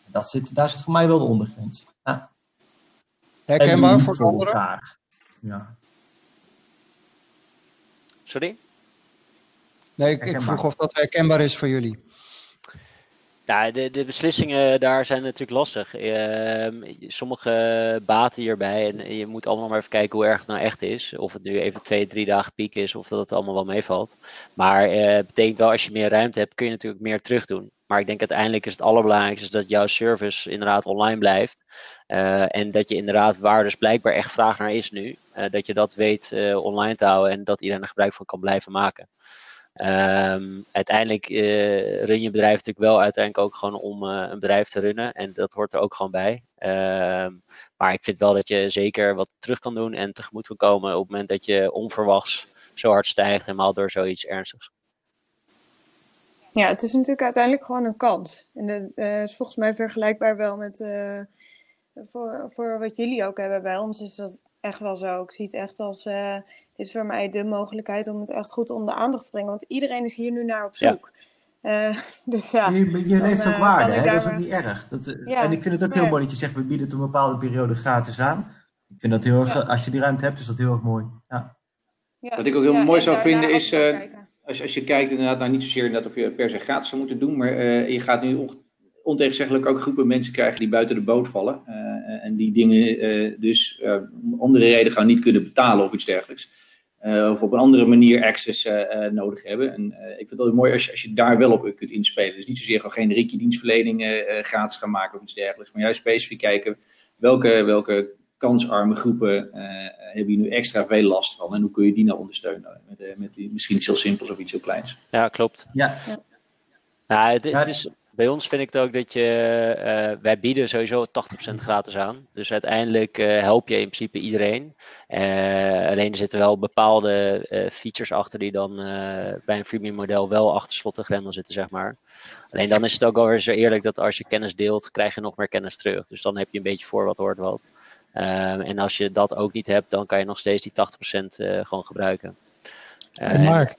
Dat zit, daar zit voor mij wel de ondergrens. Ja. Herkenbaar voor anderen? Ja. Sorry? Nee, ik, ik vroeg of dat herkenbaar is voor jullie. Ja, de, de beslissingen daar zijn natuurlijk lastig. Uh, sommige baten hierbij en je moet allemaal maar even kijken hoe erg het nou echt is. Of het nu even twee, drie dagen piek is of dat het allemaal wel meevalt. Maar uh, het betekent wel als je meer ruimte hebt kun je natuurlijk meer terug doen. Maar ik denk uiteindelijk is het allerbelangrijkste dat jouw service inderdaad online blijft. Uh, en dat je inderdaad waar dus blijkbaar echt vraag naar is nu. dat je dat weet online te houden en dat iedereen er gebruik van kan blijven maken. Um, uiteindelijk run je bedrijf natuurlijk wel uiteindelijk ook gewoon om een bedrijf te runnen. En dat hoort er ook gewoon bij. Um, maar ik vind wel dat je zeker wat terug kan doen en tegemoet kan komen op het moment dat je onverwachts zo hard stijgt, helemaal door zoiets ernstigs. Ja, het is natuurlijk uiteindelijk gewoon een kans. En dat uh, is volgens mij vergelijkbaar wel met voor, voor wat jullie ook hebben. Bij ons is dat echt wel zo. Ik zie het echt als is voor mij de mogelijkheid om het echt goed onder de aandacht te brengen. Want iedereen is hier nu naar op zoek. Ja. Uh, dus ja, je, je heeft ook uh, waarde, hè? dat is ook niet erg. Dat, eh, ja, en ik vind het ook heel mooi dat je zegt, we bieden het een bepaalde periode gratis aan. Ik vind dat heel erg, ja. als je die ruimte hebt, is dat heel erg mooi. Ja. Wat ik ook heel mooi zou vinden is, uh, als, je kijkt inderdaad, nou niet zozeer inderdaad of je per se gratis zou moeten doen, maar je gaat nu ontegenzeggelijk ook groepen mensen krijgen die buiten de boot vallen. en die dingen dus om andere reden gaan niet kunnen betalen of iets dergelijks. Of op een andere manier access nodig hebben. En ik vind het mooi als je, als je daar wel op kunt inspelen. Dus niet zozeer gewoon generieke dienstverlening gratis gaan maken of iets dergelijks. Maar juist specifiek kijken welke, welke kansarme groepen hebben hier nu extra veel last van. En hoe kun je die nou ondersteunen? Met, met die, misschien iets heel simpels of iets heel kleins. Ja, klopt. Ja. ja. Nou, het, het is, bij ons vind ik het ook dat je, uh, wij bieden sowieso 80% gratis aan. Dus uiteindelijk uh, help je in principe iedereen. Uh, alleen er zitten wel bepaalde features achter die dan bij een freemium model wel achter slot en grendel zitten, zeg maar. Alleen dan is het ook wel weer zo eerlijk dat als je kennis deelt, krijg je nog meer kennis terug. Dus dan heb je een beetje voor wat hoort wat. En als je dat ook niet hebt, dan kan je nog steeds die 80% gewoon gebruiken. en Mark,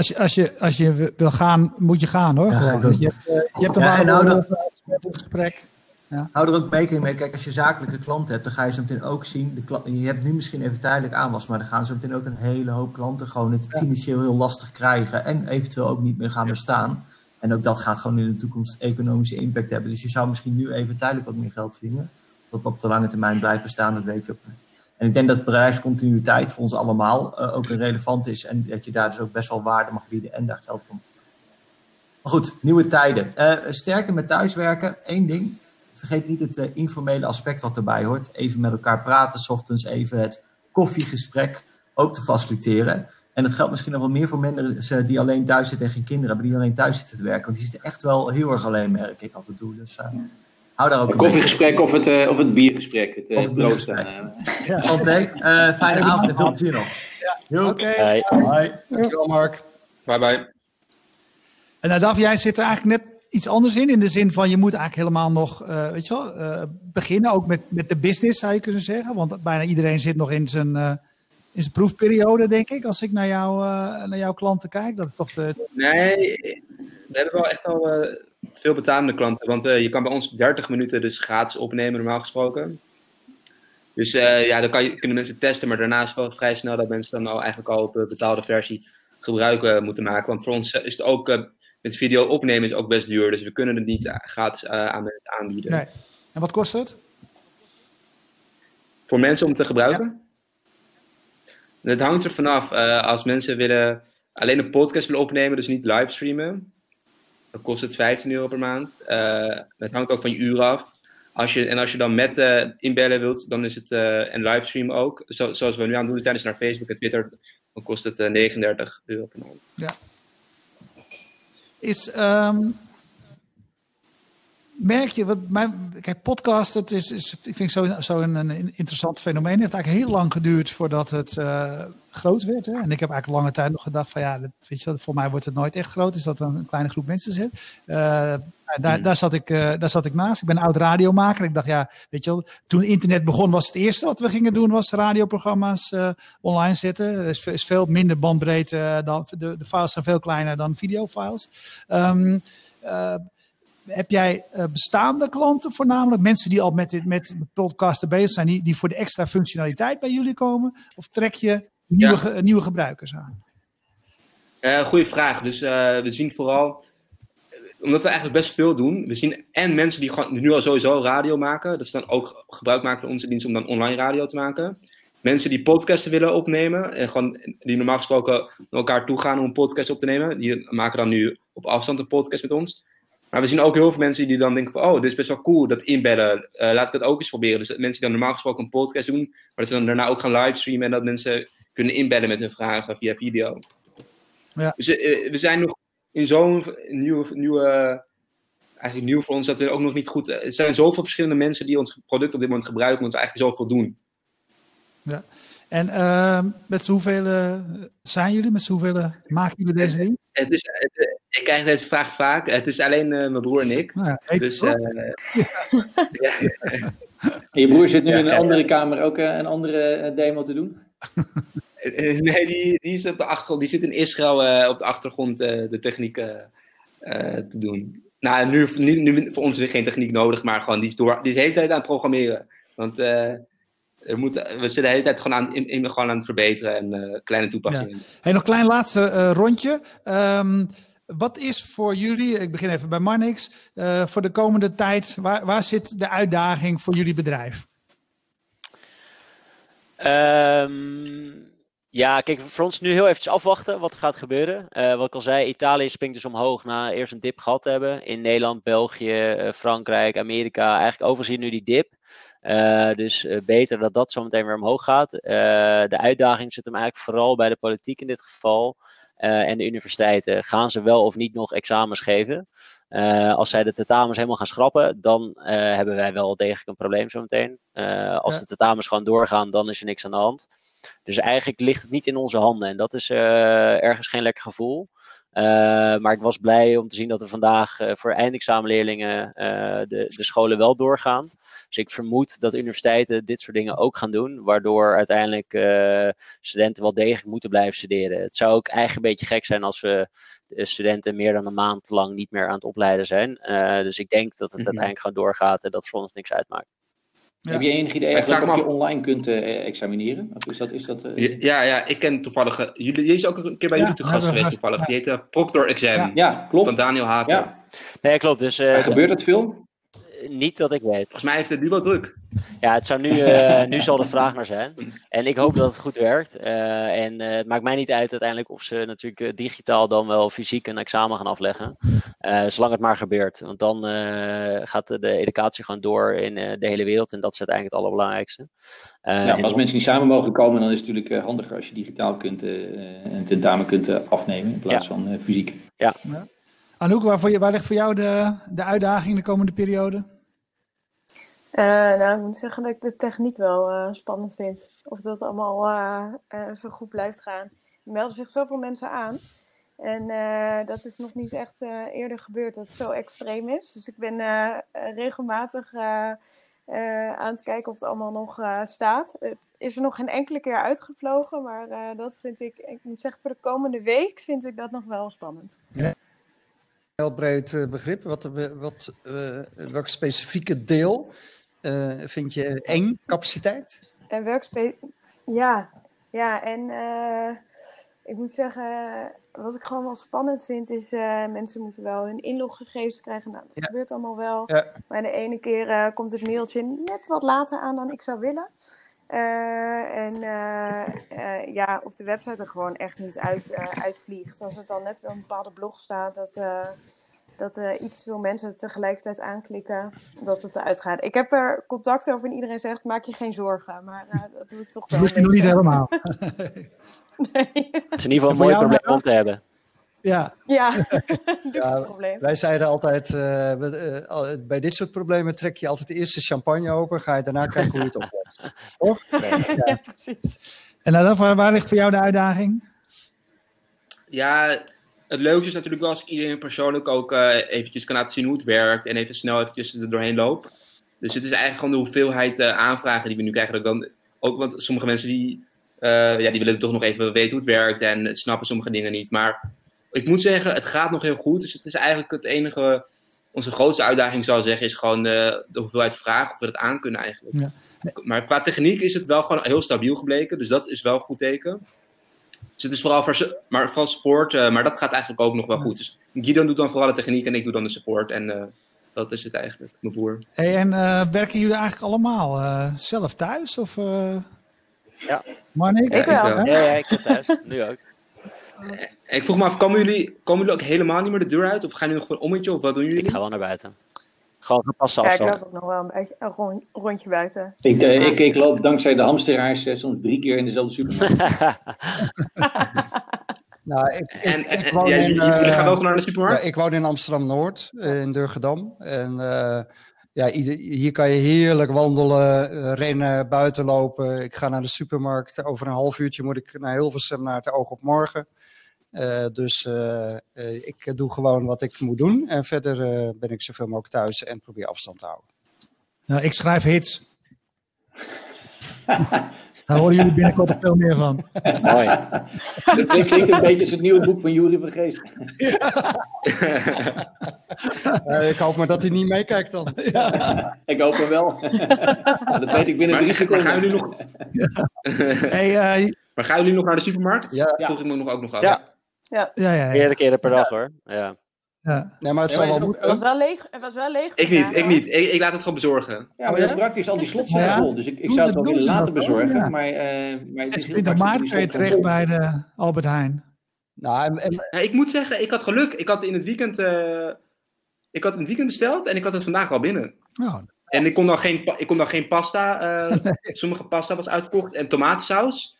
als je, als, je, als je wil gaan, moet je gaan hoor. Ja, gewoon. Dus je hebt, uh, je hebt een ja, nou, met het gesprek. Ja. Hou er ook rekening mee. Kijk, als je zakelijke klanten hebt, dan ga je zo meteen ook zien. De klant, je hebt nu misschien even tijdelijk aanwas, maar dan gaan zo meteen ook een hele hoop klanten gewoon het financieel heel lastig krijgen. En eventueel ook niet meer gaan bestaan. En ook dat gaat gewoon in de toekomst economische impact hebben. Dus je zou misschien nu even tijdelijk wat meer geld verdienen. Dat op de lange termijn blijft bestaan, dat weet je ook niet. En ik denk dat bedrijfscontinuïteit voor ons allemaal uh, ook relevant is. En dat je daar dus ook best wel waarde mag bieden en daar geld voor. Maar goed, nieuwe tijden. Uh, sterker met thuiswerken. Eén ding. Vergeet niet het uh, informele aspect wat erbij hoort. Even met elkaar praten, s ochtends even het koffiegesprek ook te faciliteren. En dat geldt misschien nog wel meer voor mensen die alleen thuis zitten en geen kinderen hebben, die alleen thuis zitten te werken. Want die zitten echt wel heel erg alleen, merk ik af en toe. Dus Hou daar ook een koffiegesprek of het, uh, of het biergesprek. Het, of het biergesprek. Ja. Santé, uh, fijne avond en veel plezier nog. Ja. Oké. Okay. Bye. Dankjewel Mark. Bye bye. En Nadav, jij zit er eigenlijk net iets anders in. In de zin van je moet eigenlijk helemaal nog uh, weet je wel, uh, beginnen. Ook met, met de business zou je kunnen zeggen. Want bijna iedereen zit nog in zijn, uh, in zijn proefperiode, denk ik. Als ik naar, jou, naar jouw klanten kijk. Dat is toch. Nee, we hebben wel echt al veel betalende klanten. Want uh, je kan bij ons 30 minuten dus gratis opnemen, normaal gesproken. Dus uh, ja, dan kan je, kunnen mensen testen, maar daarna is wel vrij snel dat mensen dan al eigenlijk al op een betaalde versie gebruik moeten maken. Want voor ons is het ook, met video opnemen is ook best duur. Dus we kunnen het niet gratis aan mensen aanbieden. Nee. En wat kost het? Voor mensen om te gebruiken? Ja. Het hangt er vanaf. als mensen willen alleen een podcast willen opnemen, dus niet livestreamen dan kost het 15 euro per maand. Uh, het hangt ook van je uur af. Als je, en als je dan met uh, inbellen wilt, dan is het uh, en livestream ook. Zo, zoals we nu aan het doen tijdens naar Facebook en Twitter, dan kost het 39 euro per maand. Ja. Is, um, merk je, wat mijn, kijk, podcast, het is, is, ik vind zo, zo een, een interessant fenomeen. Het heeft eigenlijk heel lang geduurd voordat het uh, groot werd. Hè? En ik heb eigenlijk lange tijd nog gedacht van ja, dat, weet je, voor mij wordt het nooit echt groot. Is dat een kleine groep mensen zit. Uh, daar, hmm. daar, zat ik, uh, daar zat ik naast. Ik ben een oud radiomaker. Ik dacht ja, weet je wel, toen internet begon was het eerste wat we gingen doen was radioprogramma's online zetten. Er is, is, veel minder bandbreedte dan, de, de files zijn veel kleiner dan videofiles. Um, heb jij uh, bestaande klanten voornamelijk? Mensen die al met, dit, met podcasten bezig zijn, die, die voor de extra functionaliteit bij jullie komen? Of trek je nieuwe, ja. nieuwe gebruikers aan? Uh, goeie vraag. Dus uh, we zien vooral, omdat we eigenlijk best veel doen, we zien en mensen die gewoon nu al sowieso radio maken, dat ze dan ook gebruik maken van onze dienst om dan online radio te maken. Mensen die podcasten willen opnemen en gewoon die normaal gesproken naar elkaar toe gaan om een podcast op te nemen, die maken dan nu op afstand een podcast met ons. Maar we zien ook heel veel mensen die dan denken van, oh, dit is best wel cool, dat inbellen. Uh, laat ik het ook eens proberen. Dus mensen die dan normaal gesproken een podcast doen, maar dat ze dan daarna ook gaan livestreamen en dat mensen kunnen inbellen met hun vragen via video. Ja. Dus uh, we zijn nog in zo'n nieuwe, nieuwe, eigenlijk nieuw voor ons, dat we ook nog niet goed, er zijn zoveel verschillende mensen die ons product op dit moment gebruiken, omdat we eigenlijk zoveel doen. Ja. En uh, met hoeveel zijn jullie? Met hoeveel maken jullie deze ding? Het is, het, ik krijg deze vraag vaak. Het is alleen uh, mijn broer en ik. Ja, dus, uh, ja. je broer zit nu in een andere kamer ook uh, een andere demo te doen? nee, die, die, is op de achtergrond, die zit in Israël op de achtergrond de techniek te doen. Nou, nu, nu, nu voor ons weer geen techniek nodig, maar gewoon die is, door, die is de hele tijd aan het programmeren. Want er moet, we zitten de hele tijd gewoon aan, in, in, gewoon aan het verbeteren en kleine toepassingen. Ja. Hey, nog een klein laatste rondje. Um, wat is voor jullie, ik begin even bij Marnix, uh, voor de komende tijd, waar, waar zit de uitdaging voor jullie bedrijf? Um, ja, kijk, voor ons nu heel eventjes afwachten wat er gaat gebeuren. Uh, wat ik al zei, Italië springt dus omhoog na eerst een dip gehad te hebben. In Nederland, België, uh, Frankrijk, Amerika, eigenlijk overal zie je nu die dip. Dus beter dat dat zo meteen weer omhoog gaat. de uitdaging zit hem eigenlijk vooral bij de politiek in dit geval. Uh, en de universiteiten, gaan ze wel of niet nog examens geven? Uh, als zij de tentamens helemaal gaan schrappen, dan uh, hebben wij wel degelijk een probleem zometeen. als ja. de tentamens gewoon doorgaan, dan is er niks aan de hand. Dus eigenlijk ligt het niet in onze handen en dat is ergens geen lekker gevoel. Uh, maar ik was blij om te zien dat er vandaag uh, voor eindexamenleerlingen uh, de, de scholen wel doorgaan. Dus ik vermoed dat universiteiten dit soort dingen ook gaan doen, waardoor uiteindelijk studenten wel degelijk moeten blijven studeren. Het zou ook eigenlijk een beetje gek zijn als we de studenten meer dan een maand lang niet meer aan het opleiden zijn. dus ik denk dat het mm -hmm. uiteindelijk gewoon doorgaat en dat voor ons niks uitmaakt. Ja. Heb je enig idee of je online kunt uh, examineren? Of is dat, is dat, uh... ja, ja, ik ken toevallig. Uh, jullie, die is ook een keer bij ja, jullie te gast geweest, toevallig. Die heet Proctor Exam. Ja, klopt. Van Daniel Haven. Ja. Nee, klopt. Dus, gebeurt dat veel? Niet dat ik weet. Volgens mij heeft het nu wel druk. Ja, het zou nu, uh, nu zal de vraag naar zijn. En ik hoop dat het goed werkt. Uh, en uh, het maakt mij niet uit uiteindelijk of ze natuurlijk digitaal dan wel fysiek een examen gaan afleggen. zolang het maar gebeurt. Want dan gaat de educatie gewoon door in de hele wereld. En dat is uiteindelijk het allerbelangrijkste. ja, als mensen niet samen mogen komen, dan is het natuurlijk handiger als je digitaal kunt, een tentamen kunt afnemen in plaats ja. van fysiek. Ja. ja. Anouk, waar, voor je, waar ligt voor jou de, de uitdaging de komende periode? Uh, nou, ik moet zeggen dat ik de techniek wel uh, spannend vind. Of dat allemaal uh, zo goed blijft gaan. Er melden zich zoveel mensen aan. En dat is nog niet echt eerder gebeurd dat het zo extreem is. Dus ik ben regelmatig aan het kijken of het allemaal nog staat. Het is er nog geen enkele keer uitgevlogen. Maar dat vind ik, ik moet zeggen, voor de komende week vind ik dat nog wel spannend. Ja heel breed uh, begrip. Wat, wat, uh, welk specifieke deel uh, vind je eng, capaciteit? En welk ja, ja, en ik moet zeggen, wat ik gewoon wel spannend vind, is mensen moeten wel hun inloggegevens krijgen. Nou, dat ja. gebeurt allemaal wel. Ja. Maar de ene keer komt het mailtje net wat later aan dan ik zou willen. En ja, of de website er gewoon echt niet uit, uitvliegt. Als er dan net wel een bepaalde blog staat, dat, dat uh, iets veel mensen tegelijkertijd aanklikken, dat het eruit gaat. Ik heb er contact over en iedereen zegt, maak je geen zorgen. Maar uh, dat doe ik toch wel. Dat je nog niet helemaal. nee. Het is in ieder geval een mooi probleem om te hebben. Ja. Ja, Ja, probleem. Wij zeiden altijd, eh, eh, bij dit soort problemen trek je altijd de eerste champagne open, ga je daarna kijken hoe je het oplost. Toch? Ja, precies. En dan, waar, waar ligt voor jou de uitdaging? Ja, het leukste is natuurlijk wel als ik iedereen persoonlijk ook eh, eventjes kan laten zien hoe het werkt en even snel eventjes er doorheen loop. Dus het is eigenlijk gewoon de hoeveelheid eh, aanvragen die we nu krijgen. Dat dan, ook, want sommige mensen die, eh, ja, die willen toch nog even weten hoe het werkt en snappen sommige dingen niet. Maar ik moet zeggen, het gaat nog heel goed. Dus het is eigenlijk het enige, onze grootste uitdaging zou ik zeggen, is gewoon de, de hoeveelheid vragen of we het aan kunnen eigenlijk. Ja. Maar qua techniek is het wel gewoon heel stabiel gebleken. Dus dat is wel een goed teken. Dus het is vooral voor, maar van support, eh, maar dat gaat eigenlijk ook nog wel goed. Dus Guido doet dan vooral de techniek en ik doe dan de support. En eh, dat is het eigenlijk, mijn broer. Hey, en eh, werken jullie eigenlijk allemaal eh, zelf thuis? Of, eh Ja. Marnik? Ik wel. Ja? Ja, ja, ik zit thuis. Nu ook. En ik vroeg me af, komen jullie, komen jullie ook helemaal niet meer de deur uit? Of gaan jullie nog gewoon een ommetje? Of wat doen jullie? Ik ga wel naar buiten. Gewoon gepaste Ja, ik afstand. loop ook nog wel een, beetje, een rond- rondje buiten. Ik, eh, ik, ik loop dankzij de hamsteraars eh, soms drie keer in dezelfde supermarkt. Nou, ik, ik, En, en, ik en- woon ja, in, jullie, jullie eh, gaan wel gewoon naar de Ja, supermarkt? ik woon in Amsterdam-Noord, eh, in Durgedam. En eh, ja, ieder- hier kan je heerlijk wandelen, eh, rennen, buiten lopen. Ik ga naar de supermarkt. Over een half uurtje moet ik naar Hilversum, naar het oog op morgen. Eh, dus eh, eh, ik doe gewoon wat ik moet doen. En verder eh, ben ik zoveel mogelijk thuis en probeer afstand te houden. Nou, ik schrijf hits. Daar horen jullie binnenkort veel meer van. Mooi. Dat klinkt een beetje als het nieuwe boek van Jury van Geest. Eh, ik hoop maar dat hij niet meekijkt dan. Ik hoop het wel. dat weet ik binnen Maar, drie maar seconden. gaan jullie nog, Hey, eh, maar gaan jullie nog naar de supermarkt? Ja. Dat vroeg ik me nog ook nog af. Ja. ja, ja, ja. Meerdere keren per dag hoor. Ja. Ja. Nee, maar het zal wel het Het was wel leeg. Het was wel leeg Ik niet, ik niet. Ik, ik laat het gewoon bezorgen. Ja, maar Oh, heel ja? praktisch, al die slots zijn Ja. vol. Dus ik, ik zou het wel willen laten dat bezorgen. ja. Maar, eh, maar het is heel 20 praktisch, maart die kun je terecht bij de Albert Heijn. Nou, en, en- Ja, ik moet zeggen, ik had geluk. Ik had in het weekend, eh, ik had in het weekend besteld en ik had het vandaag al binnen. Nou, En ik kon dan geen, ik kon dan geen pasta. eh, Sommige pasta was uitverkocht. En tomatensaus.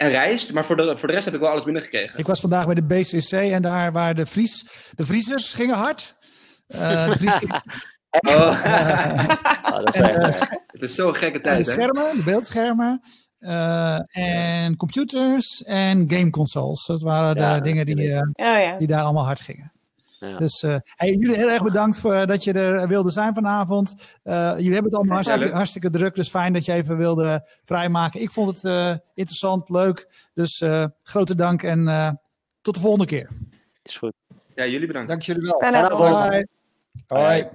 En rijst. Maar voor de, voor de rest heb ik wel alles binnengekregen. ik was vandaag bij de BCC en daar waren de, vries, de vriezers gingen hard. De, vries, Oh, Ah, dat is en, eh, het is zo'n gekke de tijd, hè? schermen, de beeldschermen. eh, en computers en gameconsoles. Dat waren de Ja, dingen die, eh, Oh ja. die daar allemaal hard gingen. Ja. Dus eh, hey, jullie heel erg bedankt voor dat je er wilde zijn vanavond. Eh, jullie hebben het allemaal hartstikke, druk. Dus fijn dat je even wilde vrijmaken. Ik vond het eh, interessant, leuk. Dus eh, grote dank en eh, tot de volgende keer. Is goed. Ja, jullie bedankt. dank jullie wel. Fijne Fijne avond. avond. Bye. Hoi.